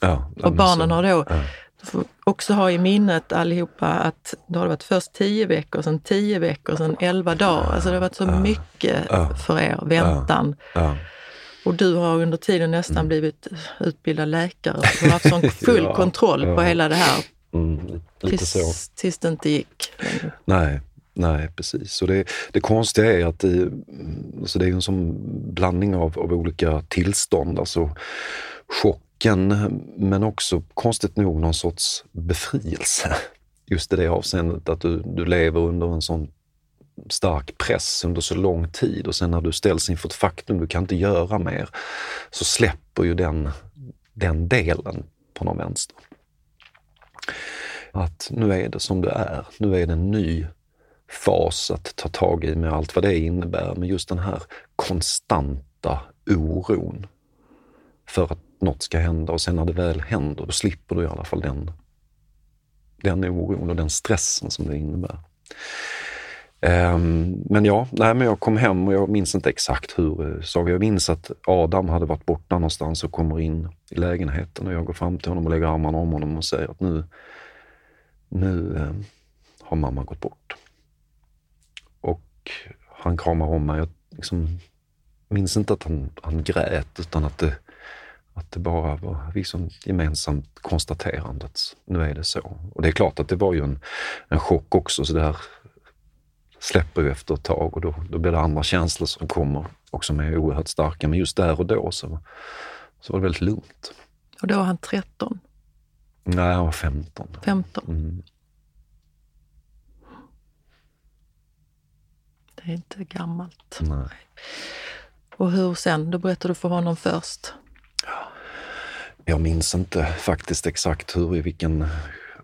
ja, Och barnen så. har då, ja. Får också ha i minnet allihopa att det har varit först tio veckor, sen tio veckor, sen elva dagar. Alltså det har varit så mycket för er, väntan. Och du har under tiden nästan mm. blivit utbildad läkare. Du har haft sån full ja, kontroll ja. på hela det här. Mm, tills, tills det inte gick. Nej, nej precis. Och det, det konstiga är att det, alltså det är en sån blandning av, av olika tillstånd. Alltså chocken, men också konstigt nog någon sorts befrielse. Just i det avseendet att du, du lever under en sån stark press under så lång tid och sen när du ställs inför ett faktum, du kan inte göra mer, så släpper ju den, den delen på någon vänster. Att nu är det som det är. Nu är det en ny fas att ta tag i med allt vad det innebär. Men just den här konstanta oron för att något ska hända och sen när det väl händer, då slipper du i alla fall den, den oron och den stressen som det innebär. Um, men ja, nej, men jag kom hem och jag minns inte exakt hur eh, Jag minns att Adam hade varit borta någonstans och kommer in i lägenheten och jag går fram till honom och lägger armarna om honom och säger att nu, nu um, har mamma gått bort. Och han kramar om mig. Jag liksom, minns inte att han, han grät utan att det, att det bara var liksom gemensamt konstaterandet. Nu är det så. Och det är klart att det var ju en, en chock också. Så där, släpper ju efter ett tag och då, då blir det andra känslor som kommer och som är oerhört starka. Men just där och då så, så var det väldigt lugnt. Och då var han 13? Nej, han var 15. 15? Mm. Det är inte gammalt. Nej. Och hur sen? Då berättade du för honom först. Jag minns inte faktiskt exakt hur, i vilken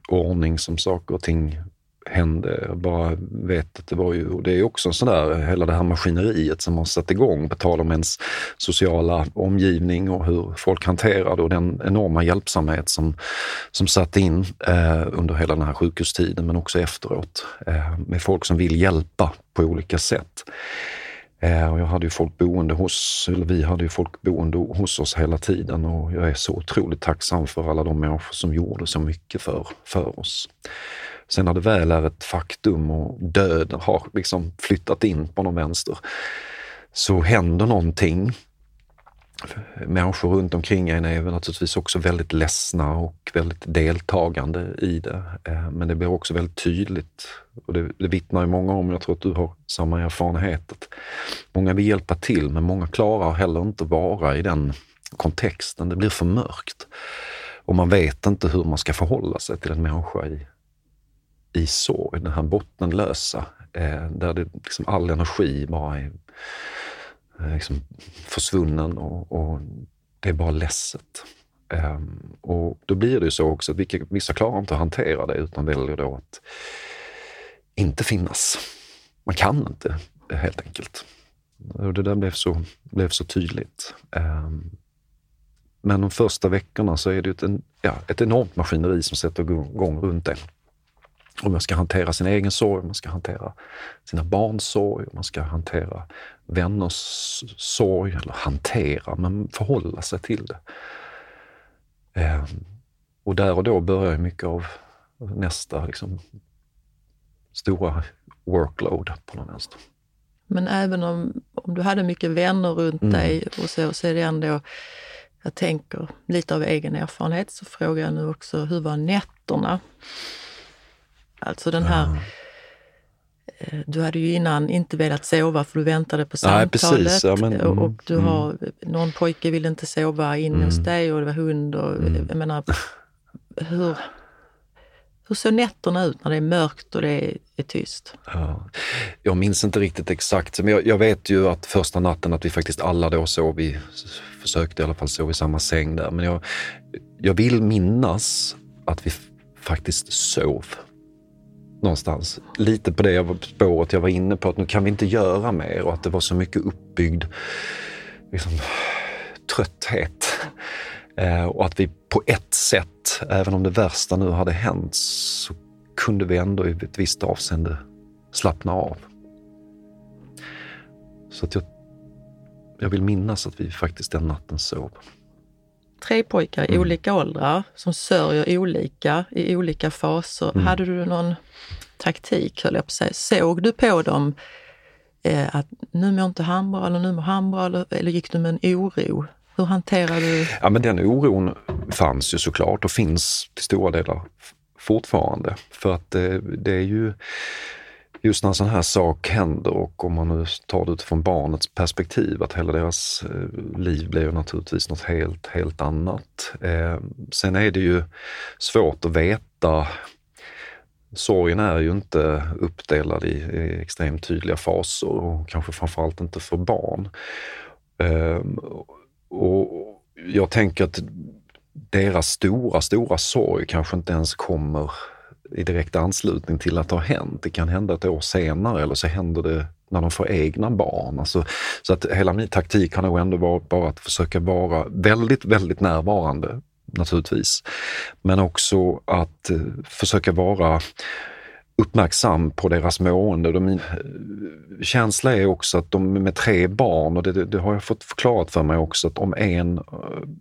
ordning som saker och ting hände. Jag bara vet att det var ju, och det är också en sån där, hela det här maskineriet som har satt igång på tal om ens sociala omgivning och hur folk hanterade och den enorma hjälpsamhet som, som satte in eh, under hela den här sjukhustiden men också efteråt eh, med folk som vill hjälpa på olika sätt. Eh, och jag hade ju folk boende hos, eller vi hade ju folk boende hos oss hela tiden och jag är så otroligt tacksam för alla de människor som gjorde så mycket för, för oss. Sen när det väl är ett faktum och döden har liksom flyttat in på någon vänster så händer någonting. Människor runt omkring en är naturligtvis också väldigt ledsna och väldigt deltagande i det. Eh, men det blir också väldigt tydligt och det, det vittnar ju många om, jag tror att du har samma erfarenhet. Att många vill hjälpa till men många klarar heller inte att vara i den kontexten. Det blir för mörkt. Och man vet inte hur man ska förhålla sig till en människa i, i sorg, den här bottenlösa, eh, där det, liksom all energi bara är Eh, liksom försvunnen och, och, det är bara ledset. Um, och då blir det ju så också att vilka, vissa klarar inte att hantera det utan väljer då att inte finnas. Man kan inte helt enkelt. Och det där blev så, blev så tydligt. Um, men de första veckorna så är det ett, en, ja, ett enormt maskineri som sätter igång runt en. Och man ska hantera sin egen sorg, man ska hantera sina barns sorg, man ska hantera vänners sorg, eller hantera, men förhålla sig till det. Eh, och där och då börjar mycket av nästa liksom, stora workload på något vänster. Men även om, om du hade mycket vänner runt mm. dig och så, så är det ändå, jag tänker lite av egen erfarenhet, så frågar jag nu också, hur var nätterna? Alltså den här. Eh, du hade ju innan inte velat sova för du väntade på samtalet. Ja, men, mm, och du har, mm. någon pojke ville inte sova inne mm. hos dig och det var hund. Och, mm. Jag menar, hur, hur såg nätterna ut när det är mörkt och det är, är tyst? Ja, jag minns inte riktigt exakt, men jag, jag, vet ju att första natten att vi faktiskt alla då sov, vi försökte i alla fall sova i samma säng där. Men jag, jag vill minnas att vi faktiskt sov någonstans. Lite på det jag var, spåret jag var inne på, att nu kan vi inte göra mer och att det var så mycket uppbyggd liksom, trötthet. Eh, och att vi på ett sätt, även om det värsta nu hade hänt, så kunde vi ändå i ett visst avseende slappna av. Så att jag, jag vill minnas att vi faktiskt den natten sov. Tre pojkar i mm. olika åldrar som sörjer olika i olika faser. Mm. Hade du någon taktik, höll jag på att säga. Såg du på dem eh, att nu mår inte han bra eller nu mår han bra eller, eller gick du med en oro? Hur hanterar du? Ja, men den oron fanns ju såklart och finns till stora delar fortfarande. För att det, eh, det är ju just när en sån här sak händer och om man nu tar det utifrån barnets perspektiv, att hela deras eh, liv blir ju naturligtvis något helt, helt annat. Eh, sen är det ju svårt att veta Sorgen är ju inte uppdelad i, i extremt tydliga faser och kanske framförallt inte för barn. Eh, och jag tänker att deras stora, stora sorg kanske inte ens kommer i direkt anslutning till att det har hänt. Det kan hända ett år senare eller så händer det när de får egna barn. Alltså, så att hela min taktik har nog ändå varit bara att försöka vara väldigt, väldigt närvarande naturligtvis. Men också att eh, försöka vara uppmärksam på deras mående. De, min känsla är också att de med tre barn, och det, det, har jag fått förklarat för mig också, att om en eh,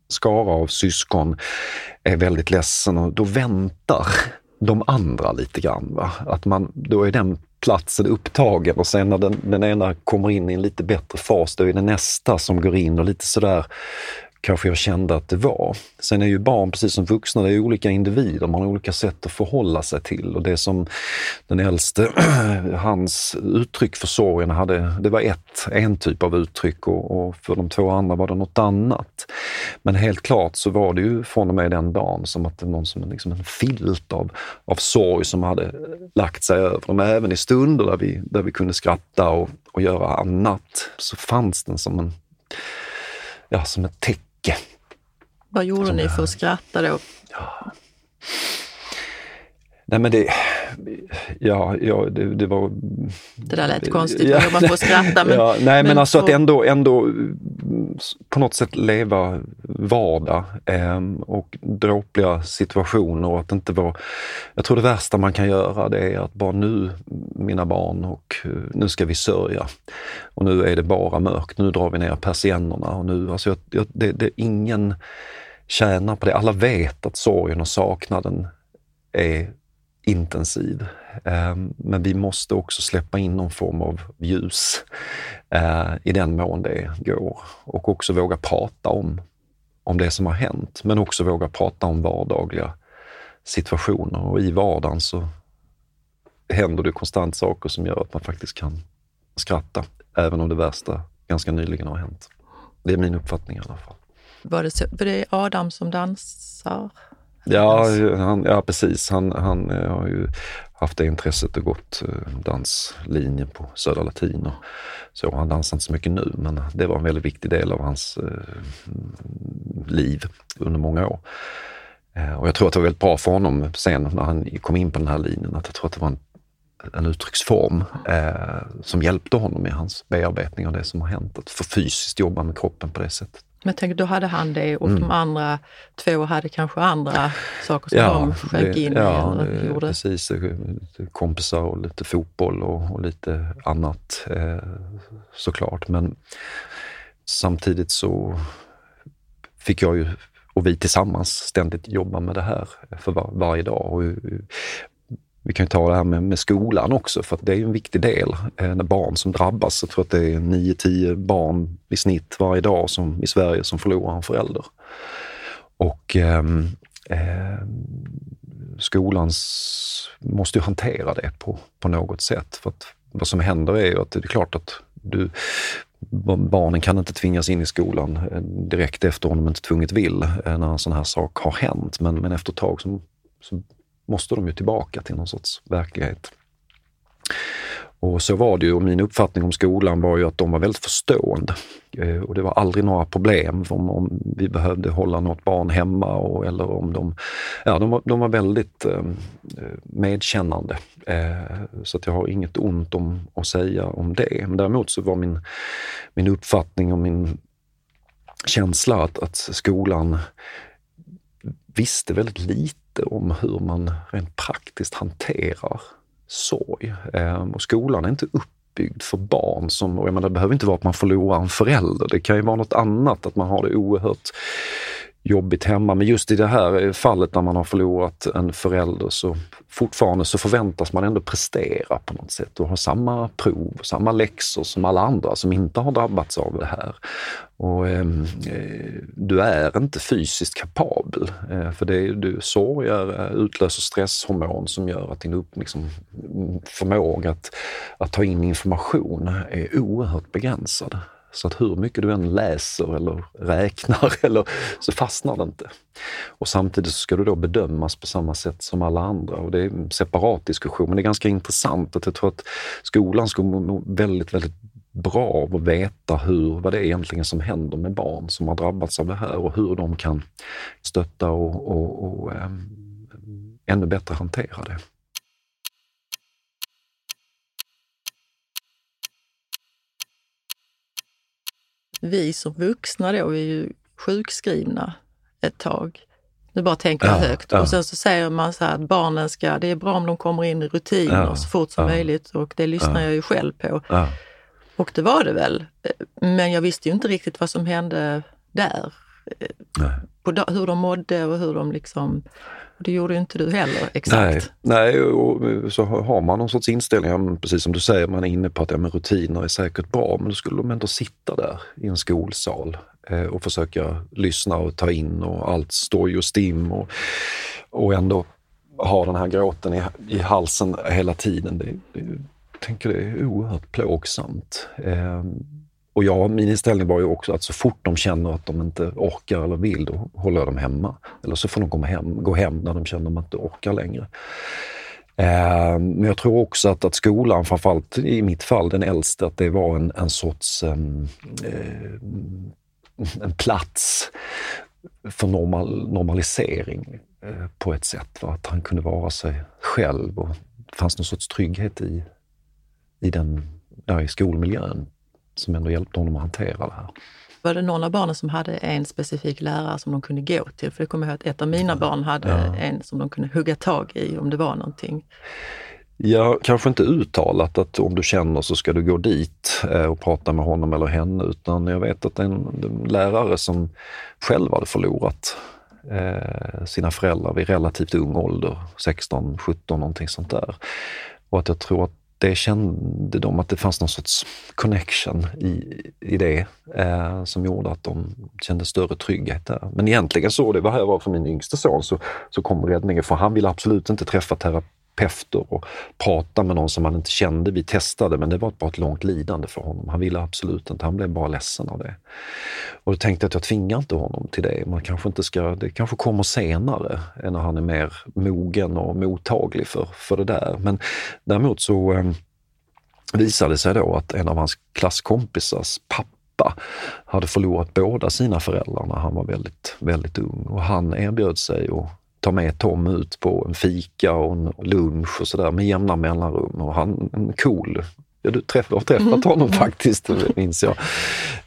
skara av syskon är väldigt ledsen, och då väntar de andra lite grann. Va? Att man, då är den platsen upptagen och sen när den, den ena kommer in i en lite bättre fas, då är det nästa som går in och lite sådär kanske jag kände att det var. Sen är ju barn, precis som vuxna, det är olika individer, man har olika sätt att förhålla sig till. Och det som den äldste, hans uttryck för sorgen hade, det var ett, en typ av uttryck och, och, för de två andra var det något annat. Men helt klart så var det ju från och med den dagen som att det var någon som liksom en filt av, av sorg som hade lagt sig över dem. Även i stunder där vi, där vi kunde skratta och, och göra annat så fanns den som en ja, som ett tecken mycket. Vad gjorde ni för att skratta då? Ja. Nej men det, ja, ja det, det var... Det där lät konstigt, ja, man får skratta. Men, ja, nej men, men alltså att ändå, ändå på något sätt leva vardag eh, och dråpliga situationer och att inte vara... Jag tror det värsta man kan göra det är att bara nu, mina barn, och eh, nu ska vi sörja. Och nu är det bara mörkt, nu drar vi ner persiennerna och nu, alltså jag, jag, det, det, ingen tjänar på det. Alla vet att sorgen och saknaden är intensiv. Ehm, men vi måste också släppa in någon form av ljus eh, i den mån det går och också våga prata om, om det som har hänt, men också våga prata om vardagliga situationer och i vardagen så händer det konstant saker som gör att man faktiskt kan skratta, även om det värsta ganska nyligen har hänt. Det är min uppfattning i alla fall. Var det, så, var det Adam som dansar? Ja, han, ja precis. Han, han eh, har ju haft det intresset och gått eh, danslinjen på Södra Latin. Och så han dansar inte så mycket nu, men det var en väldigt viktig del av hans eh, liv under många år. Och jag tror att det var väldigt bra för honom sen när han kom in på den här linjen, att jag tror att det var en, en uttrycksform eh, som hjälpte honom i hans bearbetning av det som har hänt. Att få fysiskt jobba med kroppen på det sättet. Men tänk, då hade han det och mm. de andra två hade kanske andra saker som ja, de sjönk in ja, i? Ja, gjorde. precis. Kompisar och lite fotboll och, och lite annat eh, såklart. Men samtidigt så fick jag ju, och vi tillsammans, ständigt jobba med det här för var, varje dag. Och, vi kan ju ta det här med, med skolan också, för att det är en viktig del. Eh, när barn som drabbas, jag tror att det är 9-10 barn i snitt varje dag som, i Sverige som förlorar en förälder. Och eh, eh, skolan måste ju hantera det på, på något sätt. För att vad som händer är ju att det är klart att du, barnen kan inte tvingas in i skolan eh, direkt efter om de inte tvunget vill eh, när en sån här sak har hänt. Men, men efter ett tag så, så måste de ju tillbaka till någon sorts verklighet. Och så var det ju och min uppfattning om skolan var ju att de var väldigt förstående. Eh, och det var aldrig några problem om, om vi behövde hålla något barn hemma och, eller om de... Ja, de var, de var väldigt eh, medkännande. Eh, så att jag har inget ont om att säga om det. Men däremot så var min, min uppfattning och min känsla att, att skolan visste väldigt lite lite om hur man rent praktiskt hanterar sorg. Ehm, och skolan är inte uppbyggd för barn som, och jag menar, det behöver inte vara att man förlorar en förälder. Det kan ju vara något annat, att man har det oerhört jobbigt hemma. Men just i det här eh, fallet när man har förlorat en förälder så fortfarande så förväntas man ändå prestera på något sätt och ha samma prov, samma läxor som alla andra som inte har drabbats av det här. Och, ehm, eh, du är inte fysiskt kapabel, eh, för det, du sorger eh, utlöser stresshormon som gör att din upp, liksom, förmåga att, att ta in information är oerhört begränsad. Så att hur mycket du än läser eller räknar eller, så fastnar det inte. Och samtidigt så ska du då bedömas på samma sätt som alla andra och det är en separat diskussion. Men det är ganska intressant att jag tror att skolan skulle må väldigt, väldigt bra av att veta hur, vad det är egentligen som händer med barn som har drabbats av det här och hur de kan stötta och, och, och äm, ännu bättre hantera det. Vi som vuxna då, vi är ju sjukskrivna ett tag. Nu bara tänker jag ja, högt. Ja. Och sen så säger man så här att barnen ska, det är bra om de kommer in i rutiner ja, så fort som möjligt och det lyssnar jag ju själv på. Och det var det väl. Men jag visste ju inte riktigt vad som hände där. På hur de mådde och hur de liksom det gjorde inte du heller exakt. Nej, nej och så har man någon sorts inställning, precis som du säger, man är inne på att ja, men rutiner är säkert bra, men då skulle de ändå sitta där i en skolsal eh, och försöka lyssna och ta in och allt stoj och stim och, och ändå ha den här gråten i, i halsen hela tiden. Det, det, jag tänker det är oerhört plågsamt. Och jag, min inställning var ju också att så fort de känner att de inte orkar eller vill, då håller jag dem hemma. Eller så får de komma hem, gå hem när de känner att de inte orkar längre. Eh, men jag tror också att, att skolan, framförallt i mitt fall den äldste, att det var en, en sorts eh, en plats för normal, normalisering eh, på ett sätt. Va? Att han kunde vara sig själv och det fanns någon sorts trygghet i, i, den, ja, i skolmiljön som ändå hjälpte honom att hantera det här. Var det någon av barnen som hade en specifik lärare som de kunde gå till? För jag kommer ihåg att ett av mina barn hade ja. en som de kunde hugga tag i om det var någonting. Ja, kanske inte uttalat att om du känner så ska du gå dit eh, och prata med honom eller henne, utan jag vet att en, lärare som själv hade förlorat eh, sina föräldrar vid relativt ung ålder, 16, 17 någonting sånt där. Och att jag tror att det kände de att det fanns någon sorts connection i, i det eh, som gjorde att de kände större trygghet där. Men egentligen så, det var här var för min yngste son, så, så kom räddningen för han ville absolut inte träffa terapeut terapeuter och prata med någon som han inte kände. Vi testade, men det var bara ett långt lidande för honom. Han ville absolut inte, han blev bara ledsen av det. Och då tänkte jag att jag tvingar inte honom till det. Man kanske inte ska, det kanske kommer senare, när han är mer mogen och mottaglig för, för det där. Men däremot så ehm, visade det sig då att en av hans klasskompisars pappa hade förlorat båda sina föräldrar när han var väldigt, väldigt ung och han erbjöd sig att ta med Tom ut på en fika och en lunch och sådär med jämna mellanrum. Och han en cool Ja, du träff, har träffat Mm. honom faktiskt, minns jag.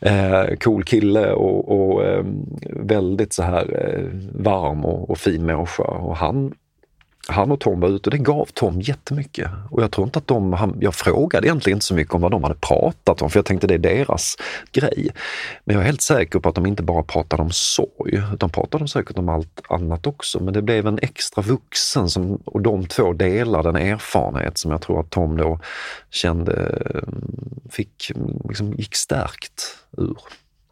Eh, cool kille och, och eh, väldigt så här eh, varm och, och fin människa. Och han, han och Tom var ute och det gav Tom jättemycket. Och jag tror inte att de, han, jag frågade egentligen inte så mycket om vad de hade pratat om, för jag tänkte det är deras grej. Men jag är helt säker på att de inte bara pratade om sorg, utan pratade de säkert om allt annat också. Men det blev en extra vuxen som, och de två delade en erfarenhet som jag tror att Tom då kände eh, fick, liksom gick stärkt ur.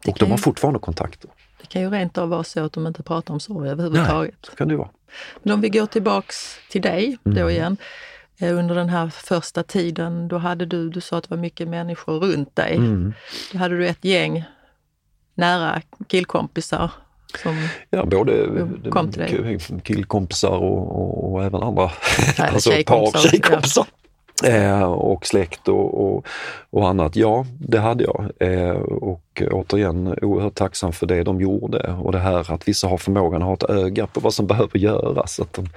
Och de har fortfarande kontakter. Det kan ju rent av vara så att de inte pratar om sorg överhuvudtaget. så kan det ju vara. Men om vi går tillbaks till dig Mm. då igen. Eh, Under den här första tiden, då hade du, du sa att det var mycket människor runt dig. Mm. Då hade du ett gäng nära killkompisar som Ja, både kom till dig. killkompisar och, och, och även andra alltså par tjejkompisar, ja. Eh, och släkt och, och, och annat. Ja, det hade jag. Eh, och återigen oerhört tacksam för det de gjorde och det här att vissa har förmågan att ha ett öga på vad som behöver göras. Att de,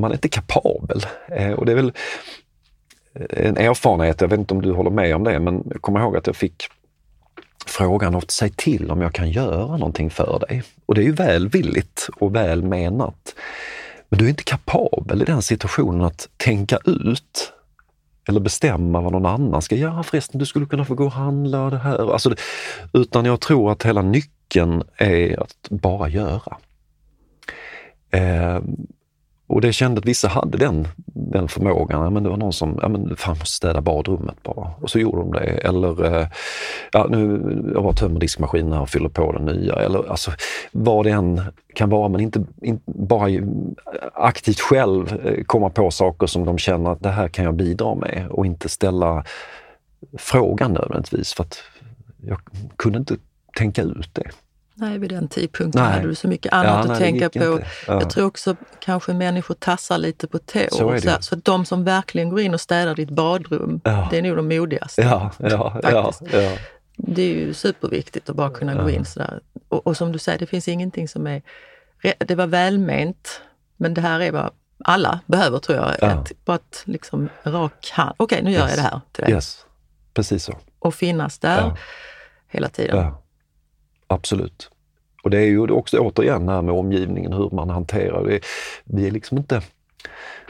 man är inte kapabel. Eh, och det är väl en erfarenhet, jag vet inte om du håller med om det, men jag kommer ihåg att jag fick frågan ofta, säg till om jag kan göra någonting för dig. Och det är ju välvilligt och välmenat. Men du är inte kapabel i den situationen att tänka ut eller bestämma vad någon annan ska göra förresten. Du skulle kunna få gå och handla och det här. Alltså, det- utan jag tror att hela nyckeln är att bara göra. Eh, och det kände att vissa hade den, den förmågan. Ja, men det var någon som, ja men fan måste städa badrummet bara. Och så gjorde de det. Eller, eh, ja nu, jag bara tömmer diskmaskinen och fyller på den nya. Eller alltså vad det än kan vara, men inte, inte bara aktivt själv eh, komma på saker som de känner att det här kan jag bidra med och inte ställa frågan nödvändigtvis för att jag kunde inte tänka ut det. Nej, vid den tidpunkten Nej. hade du så mycket annat nej, att det tänka på. Ja. Jag tror också kanske människor tassar lite på tå. Så så, så att de som verkligen går in och städar ditt badrum, Ja. det är nog de modigaste. Ja, ja, ja, Faktiskt. ja. Det är ju superviktigt att bara kunna gå in sådär. Och, och som du säger, det finns ingenting som är... Det var välment, men det här är vad alla behöver tror jag. Ja. Ett, bara ett liksom rak hand. Okej, nu gör jag Yes. det här till dig. Yes. Precis så. Och finnas där Ja. hela tiden. Ja, absolut. Och det är ju också återigen det här med omgivningen, hur man hanterar det. Vi är liksom inte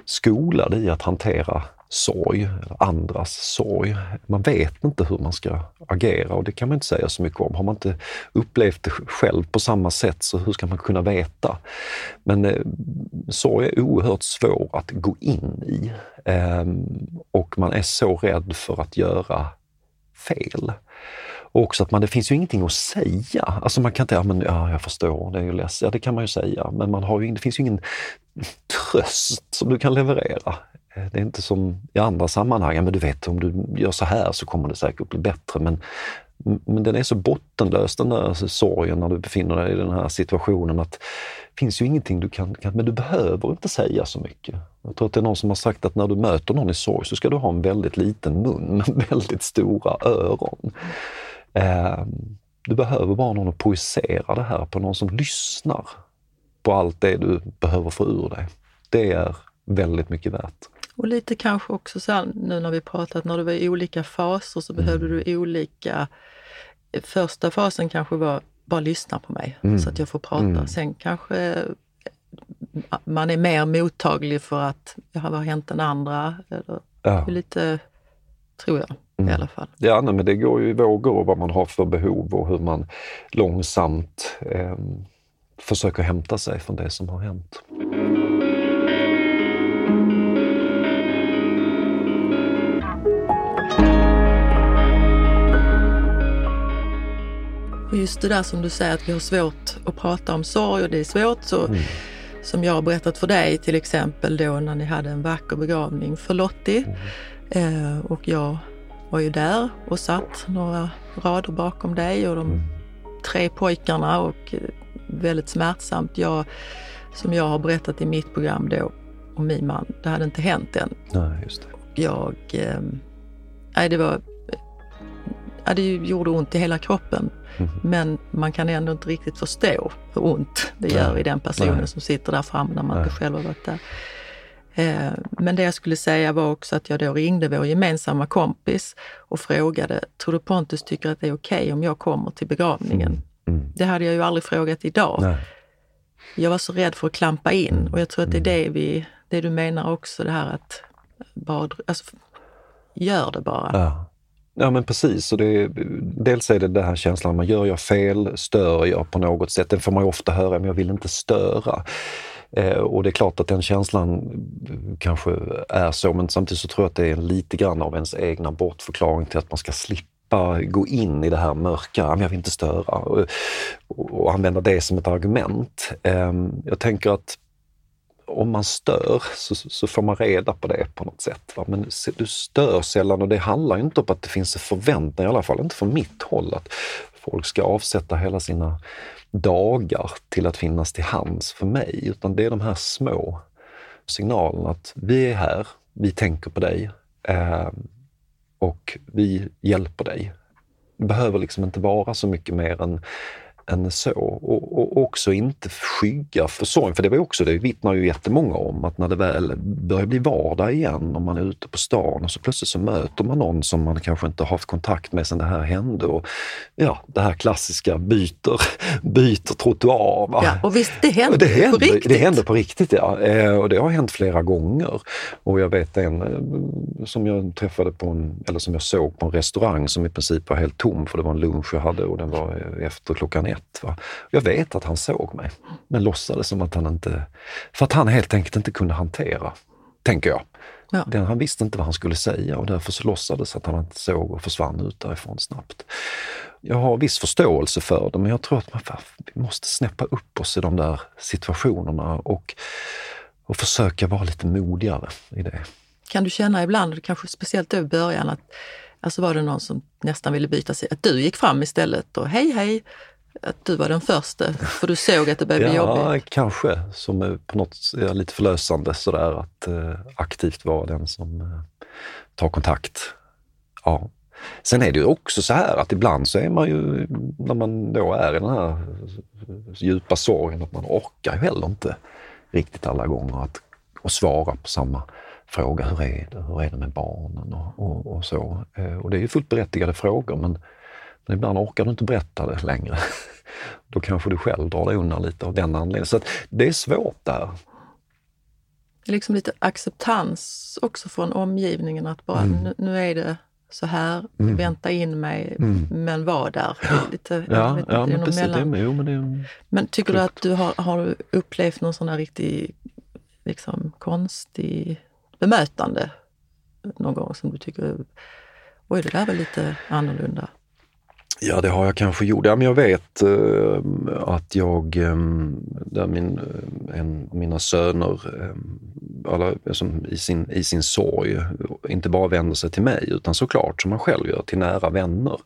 skolade i att hantera sorg, andras sorg. Man vet inte hur man ska agera och det kan man inte säga så mycket om. Har man inte upplevt det själv på samma sätt så hur ska man kunna veta? Men eh, sorg är oerhört svår att gå in i eh, och man är så rädd för att göra fel. Och också att man, det finns ju ingenting att säga. Alltså man kan inte, ja men ja, jag förstår, det är ju ledsen. Ja, det kan man ju säga. Men man har ju, det finns ju ingen tröst som du kan leverera. Eh, det är inte som i andra sammanhang, ja, men du vet om du gör så här så kommer det säkert bli bättre. Men, men den är så bottenlös den där sorgen när du befinner dig i den här situationen att det finns ju ingenting du kan, kan, men du behöver inte säga så mycket. Jag tror att det är någon som har sagt att när du möter någon i sorg så ska du ha en väldigt liten mun men väldigt stora öron. Eh, du behöver bara någon att projicera det här på, någon som lyssnar på allt det du behöver få ur dig. Det är väldigt mycket värt. Och lite kanske också så här, nu när vi pratat, när du var i olika faser så behövde Mm. du olika... Första fasen kanske var bara lyssna på mig Mm. så att jag får prata. Mm. Sen kanske man är mer mottaglig för att det har hänt den andra. Eller, Ja. lite, tror jag. I alla fall. Ja, nej, men det går ju i vågor vad man har för behov och hur man långsamt eh, försöker hämta sig från det som har hänt. Och just det där som du säger att vi har svårt att prata om sorg och det är svårt så Mm. som jag har berättat för dig till exempel då när ni hade en vacker begravning för Lottie. Eh, och jag var ju där och satt några rader bakom dig och de Mm. tre pojkarna och eh, väldigt smärtsamt. Jag, som jag har berättat i mitt program då om min man, det hade inte hänt än. Nej, just det. Jag, eh, nej det var, ja, det gjorde ont i hela kroppen. Mhm. Men man kan ändå inte riktigt förstå hur ont det gör Nej, i den personen nej. som sitter där framme när man inte Nej. själv har varit där. Eh, men det jag skulle säga var också att jag då ringde vår gemensamma kompis och frågade, tror du Pontus tycker att det är okej okay om jag kommer till begravningen? Mm. Mm. Det hade jag ju aldrig frågat idag. Nej. Jag var så rädd för att klampa in mm. och jag tror att det är det, vi, det du menar också, det här att bara, alltså, gör det bara. Ja. Ja men precis. Och det, dels är det den här känslan, man gör jag fel, stör jag på något sätt? Den får man ju ofta höra, men jag vill inte störa. Eh, och det är klart att den känslan kanske är så, men samtidigt så tror jag att det är lite grann av ens egna bortförklaring till att man ska slippa gå in i det här mörka, jag vill inte störa och, och använda det som ett argument. Eh, jag tänker att om man stör så, så, får man reda på det på något sätt. Va? Men du stör sällan och det handlar inte om att det finns en förväntan, i alla fall inte från mitt håll, att folk ska avsätta hela sina dagar till att finnas till hands för mig, utan det är de här små signalerna att vi är här, vi tänker på dig eh, och vi hjälper dig. Det behöver liksom inte vara så mycket mer än än så. Och, och också inte skygga för sorgen, för det var också det vittnar ju jättemånga om, att när det väl börjar bli vardag igen, om man är ute på stan och så plötsligt så möter man någon som man kanske inte har haft kontakt med sedan det här hände. Och, ja, det här klassiska byter, byter trottoar. Va? Ja, och visst, det händer, det händer på riktigt. Det händer på riktigt, ja. Eh, och det har hänt flera gånger. Och jag vet en eh, som jag träffade på en, eller som jag såg på en restaurang som i princip var helt tom, för det var en lunch jag hade och den var efter klockan ett. Va? Jag vet att han såg mig, men låtsades som att han inte... För att han helt enkelt inte kunde hantera, tänker jag. Ja. Den, han visste inte vad han skulle säga och därför så låtsades att han inte såg och försvann ut därifrån snabbt. Jag har viss förståelse för det, men jag tror att man, vi måste snäppa upp oss i de där situationerna och, och försöka vara lite modigare i det. Kan du känna ibland, kanske speciellt i början, att alltså var det någon som nästan ville byta sig, att du gick fram istället och hej hej, att du var den första, för du såg att det började bli ja, jobbigt? Kanske. Som är på något är lite förlösande sådär att eh, aktivt vara den som eh, tar kontakt. Ja. Sen är det ju också så här att ibland så är man ju, när man då är i den här djupa sorgen, att man orkar ju heller inte riktigt alla gånger att, att svara på samma fråga. Hur är det? Hur är det med barnen? Och, och, och så. Eh, och det är ju fullt berättigade frågor men men ibland orkar du inte berätta det längre. Då kanske du själv drar dig undan lite av den anledningen. Så det är svårt där. Det är liksom lite acceptans också från omgivningen att bara mm. nu, nu, är det så här, mm. vänta in mig, mm. men var där. Lite, ja, vet, ja men precis. Det, jo, men, det men tycker klokt. du att du har, har upplevt någon sån här riktig liksom, konstig bemötande någon gång som du tycker, oj det där var lite annorlunda? Ja, det har jag kanske gjort. Ja, men jag vet eh, att jag, eh, där min, eh, en, mina söner, eh, alla, som i, sin, i sin sorg, inte bara vänder sig till mig utan såklart, som man själv gör, till nära vänner.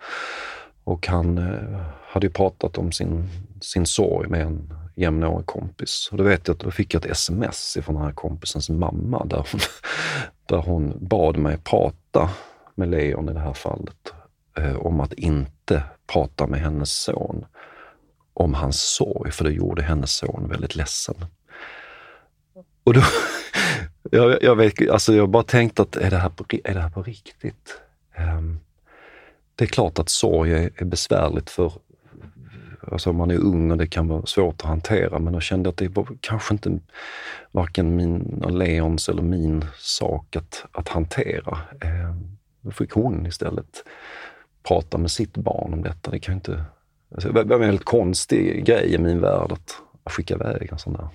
Och han eh, hade ju pratat om sin, sin sorg med en jämnårig kompis. Och då vet jag att då fick jag ett sms från den här kompisens mamma där hon, där hon bad mig prata med Leon i det här fallet Eh, om att inte prata med hennes son om hans sorg, för det gjorde hennes son väldigt ledsen. Och då, jag, jag, vet, alltså jag bara tänkt att är det här på, är det här på riktigt? Um, det är klart att sorg är, är besvärligt för Alltså man är ung och det kan vara svårt att hantera, men jag kände att det var kanske inte varken min, Leons eller min sak att, att hantera. Ehm, då fick hon istället prata med sitt barn om detta. Det kan inte... Alltså, det var en väldigt konstig grej i min värld att, att skicka iväg en sån där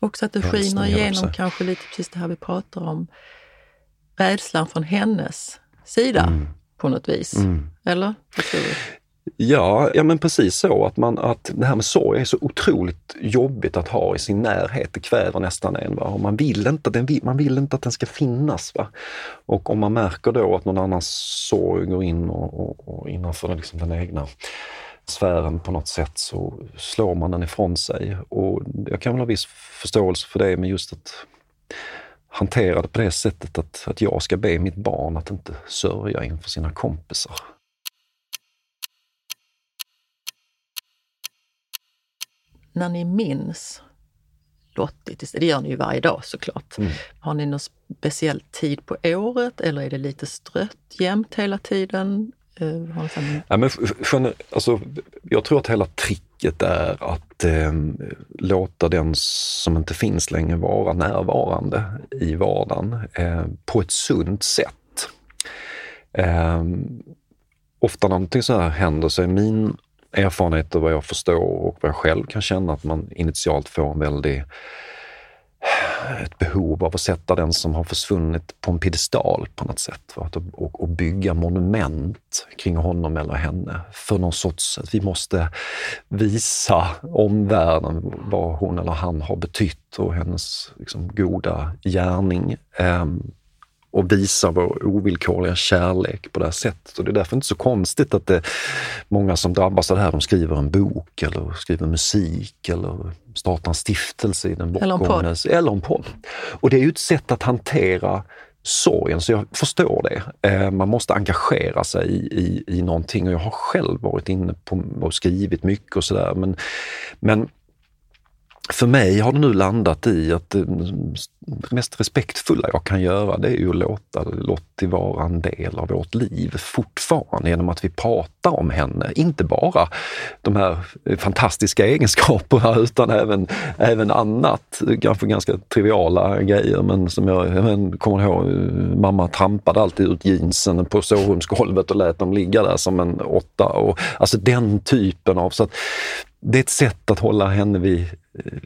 Också att det skiner igenom kanske lite precis det här vi pratar om. Rädslan från hennes sida mm. på något vis. Mm. Eller? Ja, ja men precis så. Att, man, att det här med sorg är så otroligt jobbigt att ha i sin närhet. Det kväver nästan en. Va? Och man, vill inte, den, man vill inte att den ska finnas. Va? Och om man märker då att någon annans sorg går in och, och, och innanför liksom den egna sfären på något sätt så slår man den ifrån sig. Och jag kan väl ha viss förståelse för det, men just att hantera det på det sättet att, att jag ska be mitt barn att inte sörja inför sina kompisar. När ni minns Lottie. Det gör ni ju varje dag såklart. Mm. Har ni någon speciell tid på året eller är det lite strött jämt hela tiden? Uh, ja, men, alltså, jag tror att hela tricket är att eh, låta den som inte finns längre vara närvarande i vardagen eh, på ett sunt sätt. Eh, ofta när någonting så här händer så är min erfarenhet vad jag förstår och vad jag själv kan känna att man initialt får en väldig ett behov av att sätta den som har försvunnit på en piedestal på något sätt. Och, och bygga monument kring honom eller henne. För någon sorts, att vi måste visa omvärlden vad hon eller han har betytt och hennes liksom, goda gärning. Um, och visa vår ovillkorliga kärlek på det här sättet. Och det är därför inte så konstigt att det många som drabbas av det här, de skriver en bok eller skriver musik eller startar en stiftelse i den podd. Eller en podd. Och det är ju ett sätt att hantera sorgen, så jag förstår det. Eh, man måste engagera sig i, i, i någonting och jag har själv varit inne på och skrivit mycket och sådär. Men, men för mig har det nu landat i att det mest respektfulla jag kan göra det är ju att låta Lottie vara en del av vårt liv fortfarande genom att vi pratar om henne. Inte bara de här fantastiska egenskaperna utan även, även annat, kanske ganska triviala grejer. Men som jag, jag kommer ihåg, mamma trampade alltid ut jeansen på sovrumsgolvet och lät dem ligga där som en åtta. Och, alltså den typen av... Så att, det är ett sätt att hålla henne vid, Eh,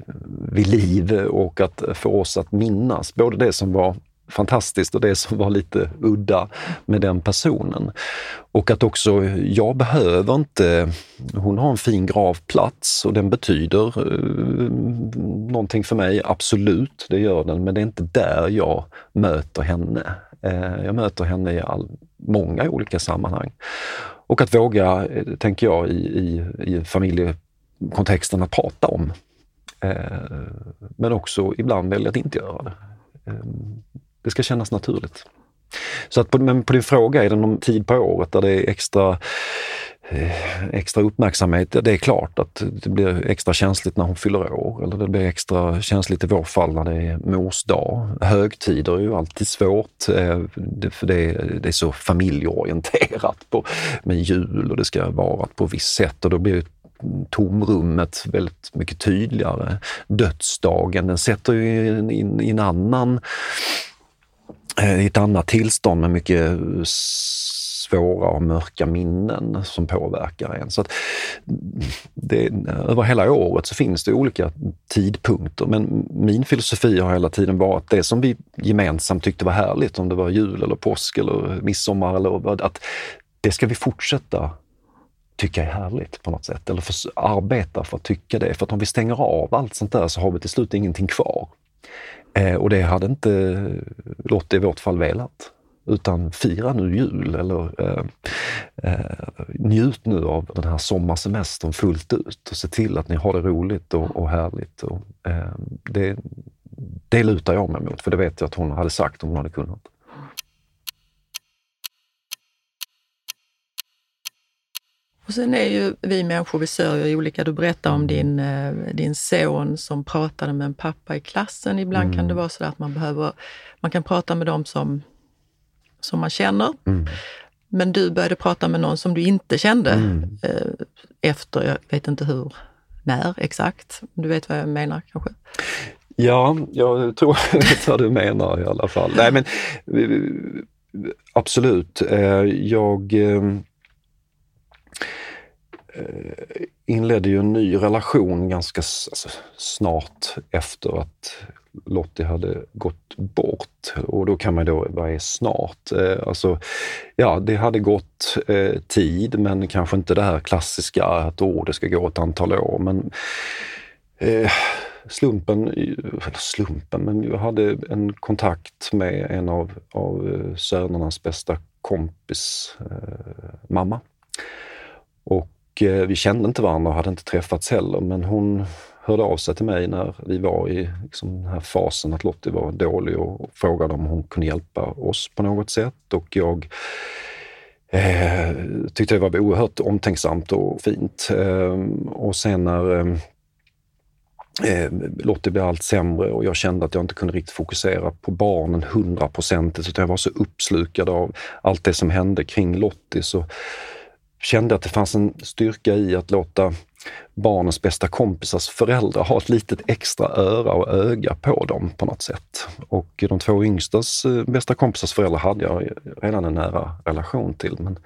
vid liv och att få oss att minnas både det som var fantastiskt och det som var lite udda med den personen. Och att också, jag behöver inte, hon har en fin gravplats och den betyder eh, någonting för mig, absolut, det gör den, men det är inte där jag möter henne. Eh, jag möter henne i all, många olika sammanhang. Och att våga, eh, tänker jag, i, i, i familjekontexten att prata om. Eh, men också ibland välja att inte göra det. Eh, det ska kännas naturligt. Så att på, men på din fråga, är det någon tid på året där det är extra, eh, extra uppmärksamhet? Det är klart att det blir extra känsligt när hon fyller år eller det blir extra känsligt i vår fall när det är mors dag. Högtider är ju alltid svårt eh, för det, det är så familjeorienterat på, med jul och det ska vara på ett visst sätt och då blir tomrummet väldigt mycket tydligare. Dödsdagen, den sätter ju in i in annan eh, i ett annat tillstånd med mycket svåra och mörka minnen som påverkar en. Så att mm, det, över hela året så finns det olika tidpunkter men min filosofi har hela tiden varit det som vi gemensamt tyckte var härligt, om det var jul eller påsk eller midsommar, eller att det ska vi fortsätta tycka är härligt på något sätt. Eller för, arbeta för att tycka det. För att om vi stänger av allt sånt där så har vi till slut ingenting kvar. Eh, och det hade inte Lotte i vårt fall velat. Utan fira nu jul eller eh, eh, njut nu av den här sommarsemestern fullt ut och se till att ni har det roligt och, och härligt. Och, eh, det, det lutar jag mig mot, för det vet jag att hon hade sagt om hon hade kunnat. Och sen är ju vi människor, vi sörjer olika. Du berättade om din, eh, din son som pratade med en pappa i klassen. Ibland mm. kan det vara så att man behöver, man kan prata med dem som, som man känner. Mm. Men du började prata med någon som du inte kände mm. Eh, efter, jag vet inte hur, när exakt. Du vet vad jag menar kanske? Ja, jag tror jag vet vad du menar i alla fall. Nej men absolut. Eh, jag Eh, Eh, inledde ju en ny relation ganska alltså, snart efter att Lottie hade gått bort. Och då kan man då, vad är snart? Eh, alltså, ja, det hade gått eh, tid, men kanske inte det här klassiska att oh, det ska gå ett antal år. Men eh, slumpen, eller slumpen, men jag hade en kontakt med en av, av eh, sönernas bästa kompis eh, mamma. Och Eh, vi kände inte varandra och hade inte träffats heller, men hon hörde av sig till mig när vi var i liksom, den här fasen att Lottie var dålig och frågade om hon kunde hjälpa oss på något sätt. Och jag eh, tyckte det var oerhört omtänksamt och fint. Eh, och sen när eh, eh Lottie blev allt sämre och jag kände att jag inte kunde riktigt fokusera på barnen hundraprocentigt utan jag var så uppslukad av allt det som hände kring Lottie så kände att det fanns en styrka i att låta barnens bästa kompisars föräldrar ha ett litet extra öra och öga på dem på något sätt. Och de två yngstas eh, bästa kompisars föräldrar hade jag redan en nära relation till. Men,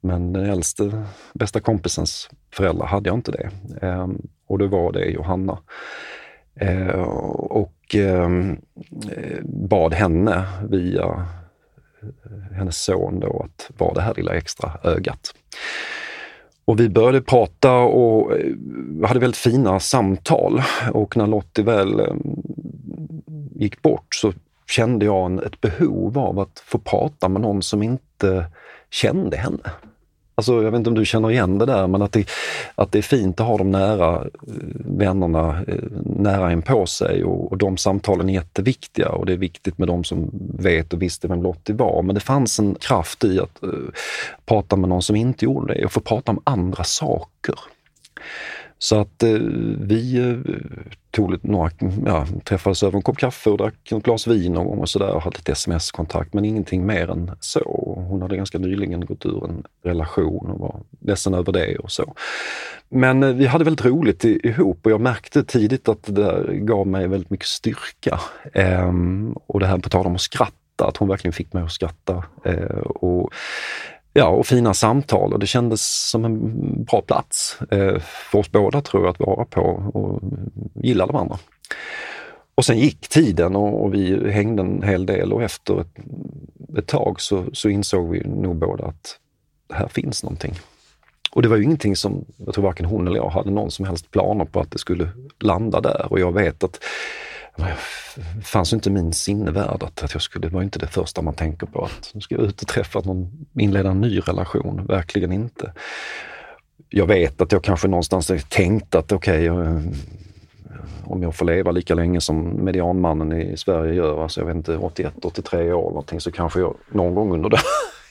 men den äldste bästa kompisens föräldrar hade jag inte det. Ehm, och det var det Johanna. Eh, och ehm, eh, bad henne via hennes son då att vara det här lilla extra ögat. Och vi började prata och eh, hade väldigt fina samtal och när Lottie väl eh, gick bort så kände jag en, ett behov av att få prata med någon som inte kände henne. Alltså, jag vet inte om du känner igen det där, men att det, att det är fint att ha de nära eh, vännerna eh, nära en på sig och, och de samtalen är jätteviktiga och det är viktigt med de som vet och visste vem Lottie var. Men det fanns en kraft i att uh, prata med någon som inte gjorde det och få prata om andra saker. Så att eh, vi eh, tog lite, några, ja, träffades över en kopp kaffe och drack ett glas vin någon gång och sådär och hade lite sms-kontakt men ingenting mer än så. Hon hade ganska nyligen gått ur en relation och var ledsen över det och så. Men eh, vi hade väldigt roligt ihop och jag märkte tidigt att det där gav mig väldigt mycket styrka. Eh, och det här på tal om att skratta, att hon verkligen fick mig att skratta. Eh, och Ja, och fina samtal och det kändes som en bra plats eh, för oss båda tror jag att vara på och gilla de andra. Och sen gick tiden och, och, vi hängde en hel del och efter ett, ett tag så, så, insåg vi nog båda att här finns någonting. Och det var ju ingenting som, jag tror varken hon eller jag hade någon som helst planer på att det skulle landa där och jag vet att det fanns inte min sinnevärld att, jag skulle, det var inte det första man tänker på att nu ska jag ut och träffa någon, inleda en ny relation. Verkligen inte. Jag vet att jag kanske någonstans tänkt att okej, okay, eh, om jag får leva lika länge som medianmannen i Sverige gör, alltså jag vet inte, 81, 83 år någonting, så kanske jag någon gång under det,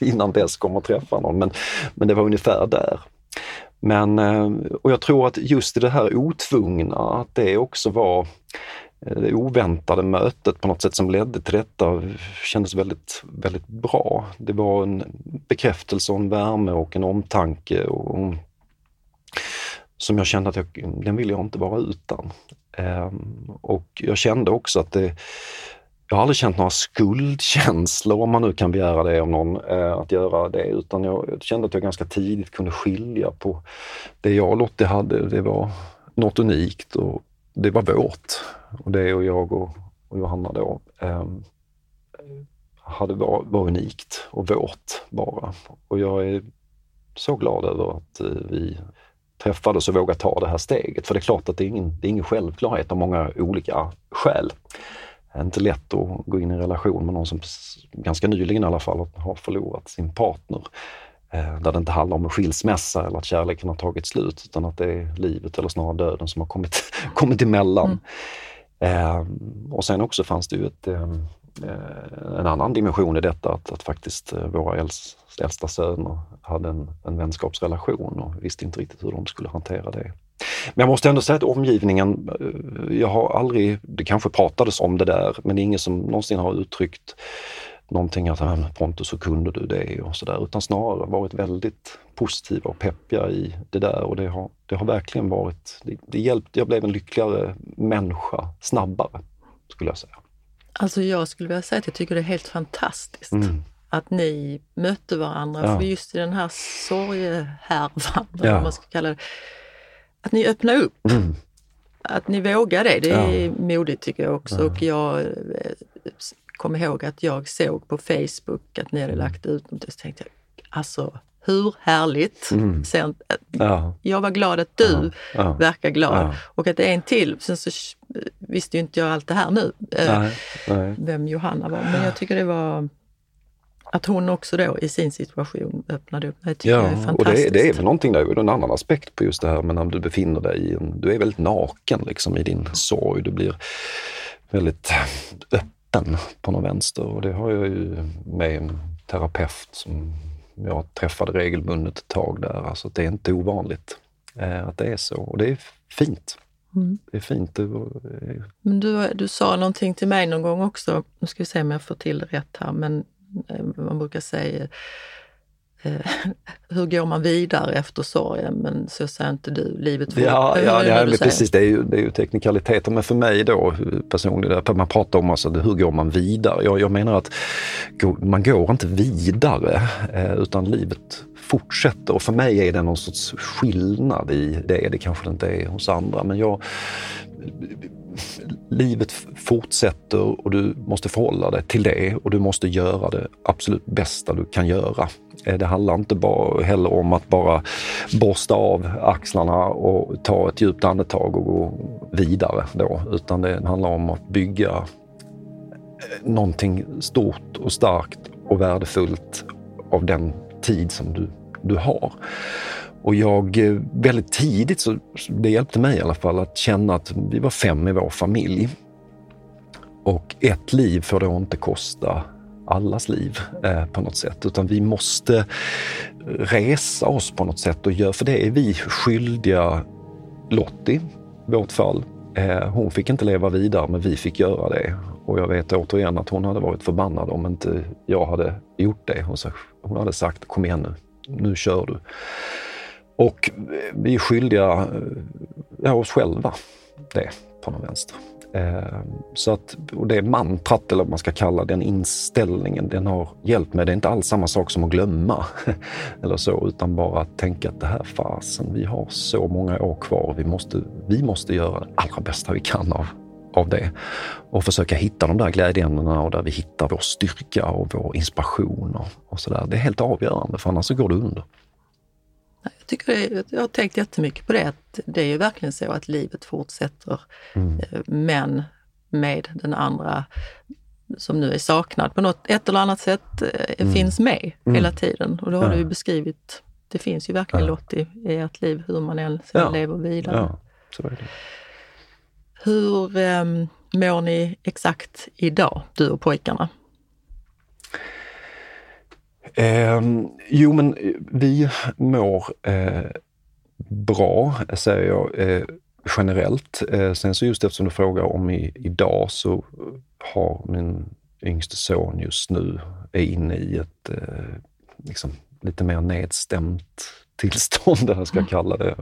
innan dess kommer att träffa någon. Men, men det var ungefär där. Men, eh, och jag tror att just det här otvungna, att det också var Eh, det oväntade mötet på något sätt som ledde till detta kändes väldigt, väldigt bra. Det var en bekräftelse och en värme och en omtanke och, som jag kände att jag, den vill jag inte vara utan. Ehm, och jag kände också att det, jag har aldrig känt några skuldkänslor, om man nu kan begära det av någon, eh, att göra det, utan jag kände att jag ganska tidigt kunde skilja på det jag och Lottie hade, det var något unikt och det var vårt. Och det och jag och, och Johanna då eh, hade var, var unikt och vårt bara. Och jag är så glad över att eh, vi träffades och vågade ta det här steget. För det är klart att det är ingen, det är ingen självklarhet av många olika skäl. Det är inte lätt att gå in i en relation med någon som ganska nyligen i alla fall har förlorat sin partner. Eh, där det inte handlar om en skilsmässa eller att kärleken har tagit slut utan att det är livet eller snarare döden som har kommit, kommit emellan. Mm. Eh, och sen också fanns det ju ett, ehm, eh, en annan dimension i detta, att, att faktiskt eh, våra äldsta, äldsta söner hade en, en vänskapsrelation och visste inte riktigt hur de skulle hantera det. Men jag måste ändå säga att omgivningen, eh, jag har aldrig, det kanske pratades om det där, men det är ingen som någonsin har uttryckt någonting att Pontus så kunde du det och sådär, utan snarare varit väldigt positiva och peppiga i det där och det har, det har verkligen varit, det, det hjälpte, jag blev en lyckligare människa snabbare, skulle jag säga. Alltså jag skulle vilja säga att jag tycker det är helt fantastiskt mm. att ni mötte varandra, ja. för just i den här sorgehärvan, ja. man ska kalla det, att ni öppnade upp. Mm. Att ni vågar det, det är ja. modigt tycker jag också. Och jag eh, kom ihåg att jag såg på Facebook att ni hade lagt ut något. Så tänkte jag, alltså hur härligt! Mm. Sen, ja. Jag var glad att du ja. Ja. verkar glad och att det är en till. Sen så visste ju inte jag allt det här nu, eh, nej, nej. vem Johanna var. Men jag tycker det var att hon också då i sin situation öppnade upp. Det tycker ja, jag är fantastiskt. Och det, det är väl någonting där, en annan aspekt på just det här, men när du befinner dig i en, du är väldigt naken liksom i din sorg. Du blir väldigt öppen mitten på någon vänster och det har jag ju med en terapeut som jag träffade regelbundet ett tag där. Alltså det är inte ovanligt eh, att det är så och det är fint. Mm. Det är fint. Men du, du sa någonting till mig någon gång också, nu ska vi se om jag får till det rätt här, men eh, man brukar säga eh, hur går man vidare efter sorgen? Men så säger inte du, livet får... Ja, ja, ja men precis, det är, ju, det är ju teknikaliteter. Men för mig då personligen, man pratar om alltså, hur går man vidare? Jag, jag menar att man går inte vidare, eh, utan livet fortsätter. Och för mig är det någon sorts skillnad i det. Det kanske det inte är hos andra, men jag livet fortsätter och du måste förhålla dig till det och du måste göra det absolut bästa du kan göra. Eh, det handlar inte bara heller om att bara borsta av axlarna och ta ett djupt andetag och gå vidare då, utan det handlar om att bygga eh, någonting stort och starkt och värdefullt av den tid som du, du har. Och jag, eh, väldigt tidigt, så, det hjälpte mig i alla fall, att känna att vi var fem i vår familj. Och ett liv får då inte kosta allas liv eh, på något sätt, utan vi måste resa oss på något sätt och göra, för det är vi skyldiga Lottie, i vårt fall. Eh, hon fick inte leva vidare, men vi fick göra det. Och jag vet återigen att hon hade varit förbannad om inte jag hade gjort det. Hon, hon hade sagt, kom igen nu, nu kör du. Och eh, vi är skyldiga eh, ja, oss själva det på någon vänster. Eh, så att, och det mantrat, eller vad man ska kalla den inställningen, den har hjälpt mig. Det är inte alls samma sak som att glömma eller så, utan bara att tänka att det här fasen, vi har så många år kvar. Vi måste, vi måste göra det allra bästa vi kan av, av det och försöka hitta de där glädjeämnena och där vi hittar vår styrka och vår inspiration och, och sådär. Det är helt avgörande, för annars så går det under. Jag, tycker jag har tänkt jättemycket på det, att det är ju verkligen så att livet fortsätter, mm. Eh, men med den andra som nu är saknad på något, ett eller annat sätt eh, mm. finns med mm. hela tiden. Och då har ja. du ju beskrivit, det finns ju verkligen ja. Lottie i ert liv, hur man än ja. lever vidare. Ja, så är det. Hur eh, mår ni exakt idag, du och pojkarna? Eh, jo, men eh, vi mår eh, bra, säger jag eh, generellt. Eh, sen så just eftersom du frågar om i, idag så har min yngste son just nu är inne i ett eh, liksom, lite mer nedstämt tillstånd, eller jag ska jag kalla det.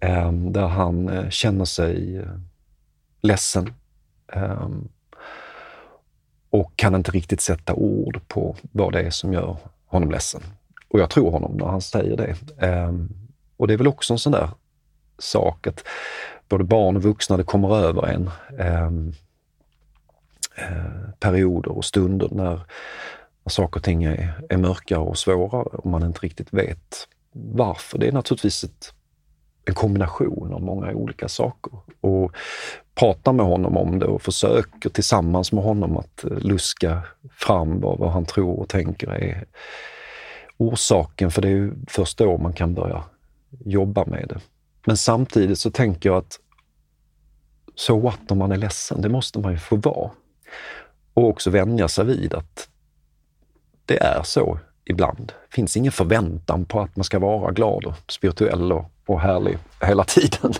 Ehm, där han eh, känner sig eh, ledsen. Um, och kan inte riktigt sätta ord på vad det är som gör honom ledsen. Och jag tror honom när han säger det. Ehm, och det är väl också en sån där sak att både barn och vuxna, det kommer över en ehm, eh, perioder och stunder när, när saker och ting är, är mörkare och svårare och man inte riktigt vet varför. Det är naturligtvis ett en kombination av många olika saker. Och pratar med honom om det och försöker tillsammans med honom att eh, luska fram vad, vad han tror och tänker är orsaken, för det är ju först då man kan börja jobba med det. Men samtidigt så tänker jag att så what om man är ledsen, det måste man ju få vara. Och också vänja sig vid att det är så ibland. Det finns ingen förväntan på att man ska vara glad och spirituell och, och härlig hela tiden.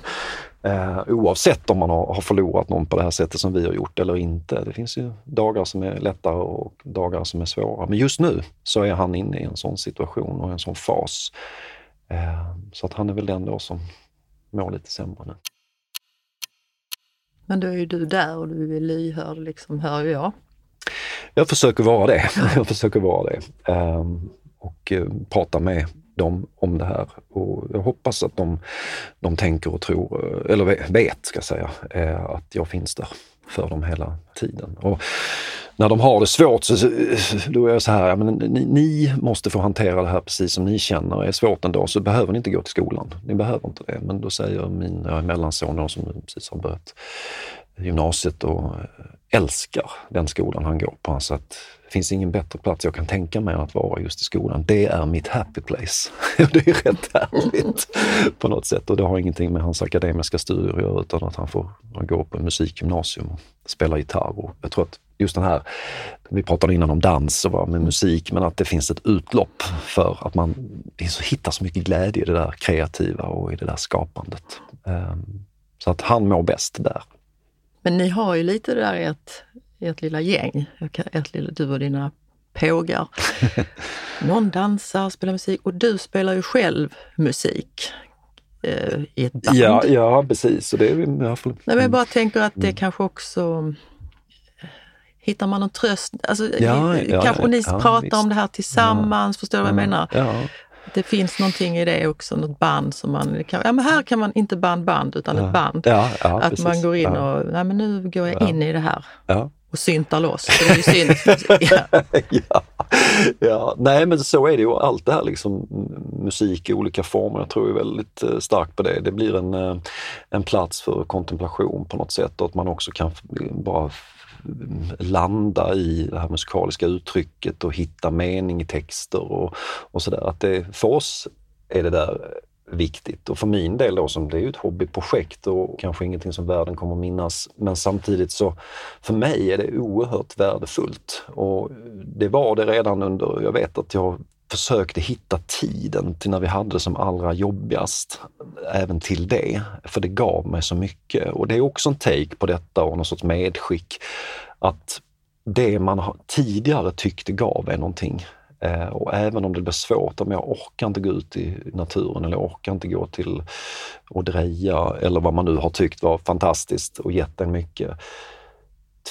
Eh, oavsett om man har, har, förlorat någon på det här sättet som vi har gjort eller inte. Det finns ju dagar som är lättare och dagar som är svåra. Men just nu så är han inne i en sån situation och en sån fas. Eh, så att han är väl den då som mår lite sämre nu. Men då är ju du där och du är lyhörd, liksom, hör jag. Jag försöker vara det. Jag försöker vara det. Um, och uh, prata med dem om det här. Och jag hoppas att de, de tänker och tror, eh, eller vet ska jag säga, eh, att jag finns där för dem hela tiden. Och när de har det svårt så då är jag så här, ja, men ni, ni, måste få hantera det här precis som ni känner är det svårt en dag, så behöver ni inte gå till skolan. Ni behöver inte det. Men då säger min mellanson som precis har börjat gymnasiet och eh, älskar den skolan han går på. Så att finns ingen bättre plats jag kan tänka mig att vara just i skolan. Det är mitt happy place. det är rätt härligt på något sätt och det har ingenting med hans akademiska studier att göra utan att han får gå på musikgymnasium och spela gitarr. Och jag tror att just den här, vi pratade innan om dans och med musik, men att det finns ett utlopp för att man hittar så mycket glädje i det där kreativa och i det där skapandet. Um, Så att han mår bäst där. Men ni har ju lite det där i ert, ert lilla gäng, ert lilla, du och dina pågar. Någon dansar, spelar musik och du spelar ju själv musik eh, i ett band. Ja, ja precis. Så det är, Nej, men jag bara tänker att det mm. kanske också Hittar man någon tröst? Alltså, ja, ja, kanske ja, ni pratar visst. om det här tillsammans, förstår du vad jag menar? Det finns någonting i det också, något band som man kan, ja men här kan man inte band band utan ett band. att precis. man går in och, nej men nu går jag in i det här och syntar loss. det är ju synt. ja. ja, nej men så är det ju. Allt det här liksom musik i olika former, jag tror ju väldigt eh, starkt på det. Det blir en, eh, en plats för kontemplation på något sätt och att man också kan bara landa i det här musikaliska uttrycket och hitta mening i texter och, och sådär. Att det, för oss är det där viktigt och för min del då som det är ju ett hobbyprojekt och kanske ingenting som världen kommer minnas. Men samtidigt så för mig är det oerhört värdefullt och det var det redan under, jag vet att jag försökte hitta tiden till när vi hade det som allra jobbigast, även till det. För det gav mig så mycket. Och det är också en take på detta och någon sorts medskick. Att det man tidigare tyckte gav en någonting och även om det blir svårt, om jag orkar inte gå ut i naturen eller orkar inte gå till och dreja eller vad man nu har tyckt var fantastiskt och gett en mycket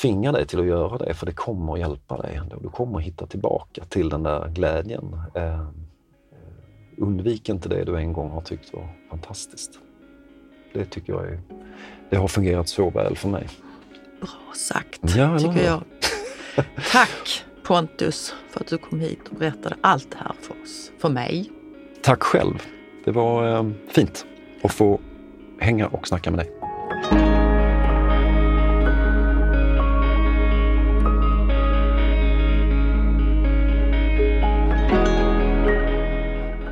tvinga dig till att göra det, för det kommer att hjälpa dig. Du kommer att hitta tillbaka till den där glädjen. Eh, undvik inte det du en gång har tyckt var fantastiskt. Det tycker jag är, det har fungerat så väl för mig. Bra sagt, ja, tycker jag. Tack Pontus för att du kom hit och berättade allt det här för oss, för mig. Tack själv. Det var eh, fint att få hänga och snacka med dig.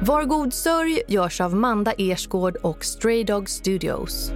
Var god sörj görs av Manda Ersgård och Stray Dog Studios.